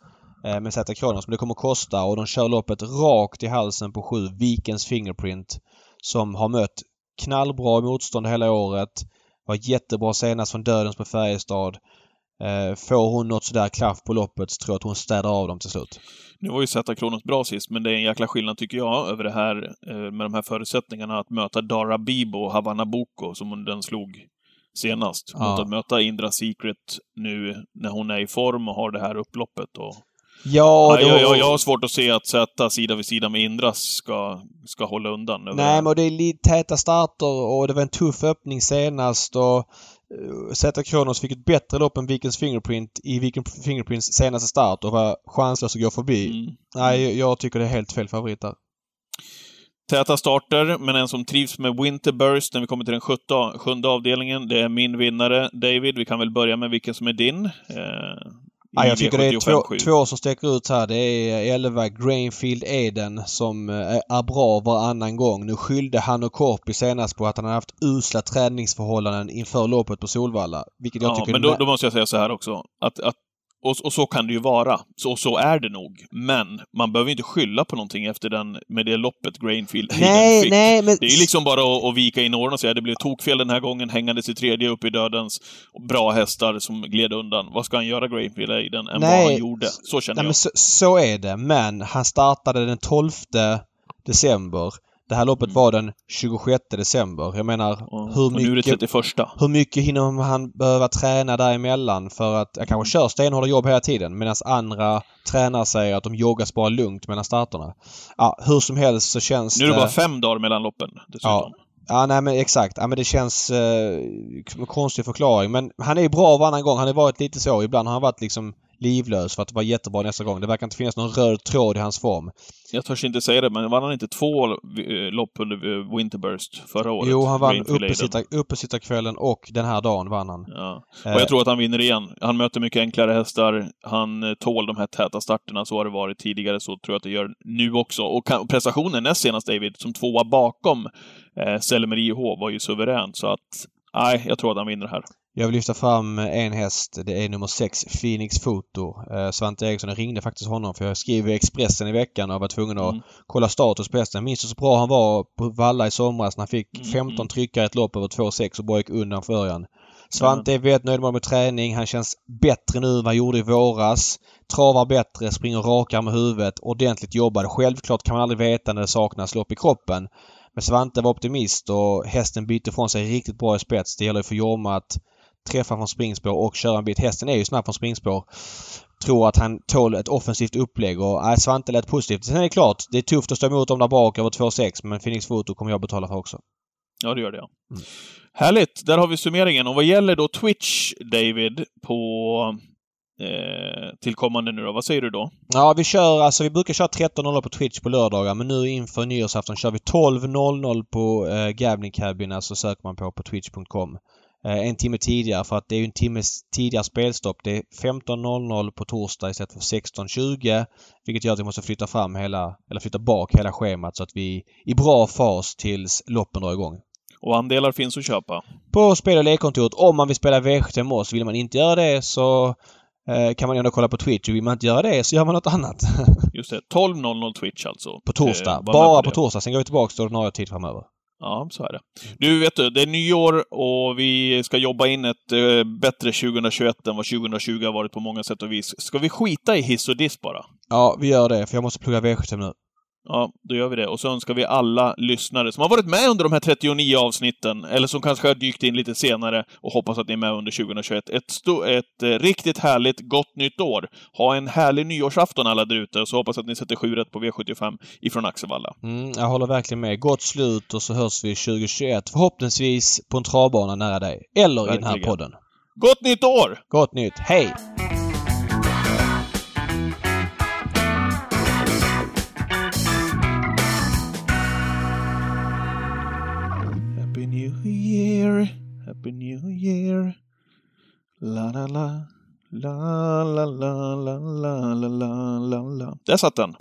Eh, med Zeta Kronos. Men det kommer kosta och de kör loppet rakt i halsen på 7. Vikens Fingerprint. Som har mött knallbra motstånd hela året. Var jättebra senast från Dödens på Färjestad. Eh, får hon något sådär klaff på loppet så tror jag att hon städar av dem till slut. Nu var ju Zeta Kronos bra sist, men det är en jäkla skillnad tycker jag över det här eh, med de här förutsättningarna att möta Dara Bibo och Havanna Boko som hon- den slog senast. Ja. Mot att möta Indra Secret nu när hon är i form och har det här upploppet. Och... Ja, då... jag, jag, jag har svårt att se att Zeta sida vid sida med Indras ska, ska hålla undan. Nej, men det är lite täta starter och det var en tuff öppning senast och Z Kronos fick ett bättre lopp än Vikens Fingerprint i Viken Fingerprints senaste start och var chanslös att gå förbi. Mm. Nej, jag tycker det är helt fel favorit där. Täta starter, men en som trivs med Winterburst när vi kommer till den sjunde avdelningen. Det är min vinnare, David. Vi kan väl börja med vilken som är din. Eh, Ja, jag tycker det är V75 två, två som sticker ut här. Det är 11 Grainfield Eden som eh, är bra varannan gång. Nu skyllde han och Korpi senast på att han har haft usla träningsförhållanden inför loppet på Solvalla. Vilket jag Ja, tycker men då, då måste jag säga så här också. Att, att, och, och så kan det ju vara. Så, så är det nog. Men man behöver inte skylla på någonting efter den, med det loppet Grainfield Nej, fick. nej, men... Det är ju liksom bara att, att vika in åren och säga det blev tokfel den här gången, hängandes i tredje upp i dödens. Bra hästar som gled undan. Vad ska han göra, Grainfield Aiden, än Nej. vad han gjorde? Så känner Nej, jag. men så, så är det. Men han startade den 12 december. Det här loppet Mm. var den 26 december. Jag menar, Och, hur och nu är det mycket... 31. Hur mycket hinner han behöva träna däremellan för att jag kanske kör stenhårda jobb hela tiden medan andra tränare säger att de joggar bara lugnt mellan starterna. Ja, hur som helst så känns Nu är det bara fem dagar mellan loppen dessutom. Ja, nej men exakt. Ja, men det känns eh, konstig förklaring. Men han är bra varannan gång. Han har varit lite så. Ibland har han varit liksom livlös för att vara jättebra nästa gång. Det verkar inte finnas någon röd tråd i hans form. Jag törs inte säga det, men vann han inte två eh, lopp under eh, Winterburst förra året? Jo, han vann uppesittarkvällen och den här dagen vann han. Ja. Eh, Och jag tror att han vinner igen. Han möter mycket enklare hästar. Han eh, tål de här täta starterna. Så har det varit tidigare, så tror jag att det gör nu också. Och prestationen näst senast, David, som tvåa bakom eh, Selmer IH var ju suverän. Så att, nej, jag tror att han vinner här. Jag vill lyfta fram en häst. Det är nummer 6, Phoenix Foto. Eh, Svante Eriksson, jag ringde faktiskt honom för jag skrev i Expressen i veckan och var tvungen att Mm. kolla status på hästen. Jag minns så bra han var på Valla i somras när han fick Mm, 15 mm. tryckare i ett lopp över 2,6 och bara gick undan förjan. Svante är väldigt nöjd med träning. Han känns bättre nu än vad han gjorde i våras. Travar bättre, springer rakare med huvudet, ordentligt jobbad. Självklart kan man aldrig veta när det saknas lopp i kroppen. Men Svante var optimist och hästen bytte från sig riktigt bra i spets. Det gäller för Jorma att träffa från springspår och köra en bit. Hästen är ju snabb från springspår. Tror att han tål ett offensivt upplägg och nej, Svante lät positivt. Sen är det klart, det är tufft att stå emot dem där bak över 2,6 men Phoenix Foto kommer jag betala för också. Ja, det gör det, ja. Mm. Härligt! Där har vi summeringen. Och vad gäller då Twitch, David, på eh, tillkommande nu då? Vad säger du då? Ja, vi kör alltså, vi brukar köra 13.00 på Twitch på lördagar men nu inför nyårsafton kör vi 12.00 på eh, Gambling Cabin, alltså söker man på på twitch.com. Eh, en timme tidigare för att det är en timme tidigare spelstopp. Det är 15.00 på torsdag istället för 16.20 vilket gör att vi måste flytta fram hela, eller flytta bak hela schemat så att vi är i bra fas tills loppen drar igång. Och andelar finns att köpa. På spel och lekkontoret om man vill spela V75 med oss. Vill man inte göra det så eh, kan man ändå kolla på Twitch. Vill man inte göra det så gör man något annat. Just det, 12.00 Twitch alltså. På torsdag. Eh, Bara det. på torsdag. Sen går vi tillbaka till ordinarie tid framöver. Ja, så är det. Du, vet du, det är nyår och vi ska jobba in ett eh, bättre 2021 än vad 2020 har varit på många sätt och vis. Ska vi skita i hiss och diss bara? Ja, vi gör det. För jag måste plugga V75 nu. Ja, då gör vi det. Och så önskar vi alla lyssnare som har varit med under de här 39 avsnitten, eller som kanske har dykt in lite senare och hoppas att ni är med under 2021, ett, sto- ett eh, riktigt härligt gott nytt år. Ha en härlig nyårsafton alla där ute, och så hoppas att ni sätter 7 rätt på V75 ifrån Axevalla. Mm, jag håller verkligen med. Gott slut och så hörs vi 2021. Förhoppningsvis på en travbana nära dig. Eller i den här Verkligen. podden. Gott nytt år! Gott nytt. Hej! New Year, Happy New Year. La la la, la la la la la la la la la. Där satt den.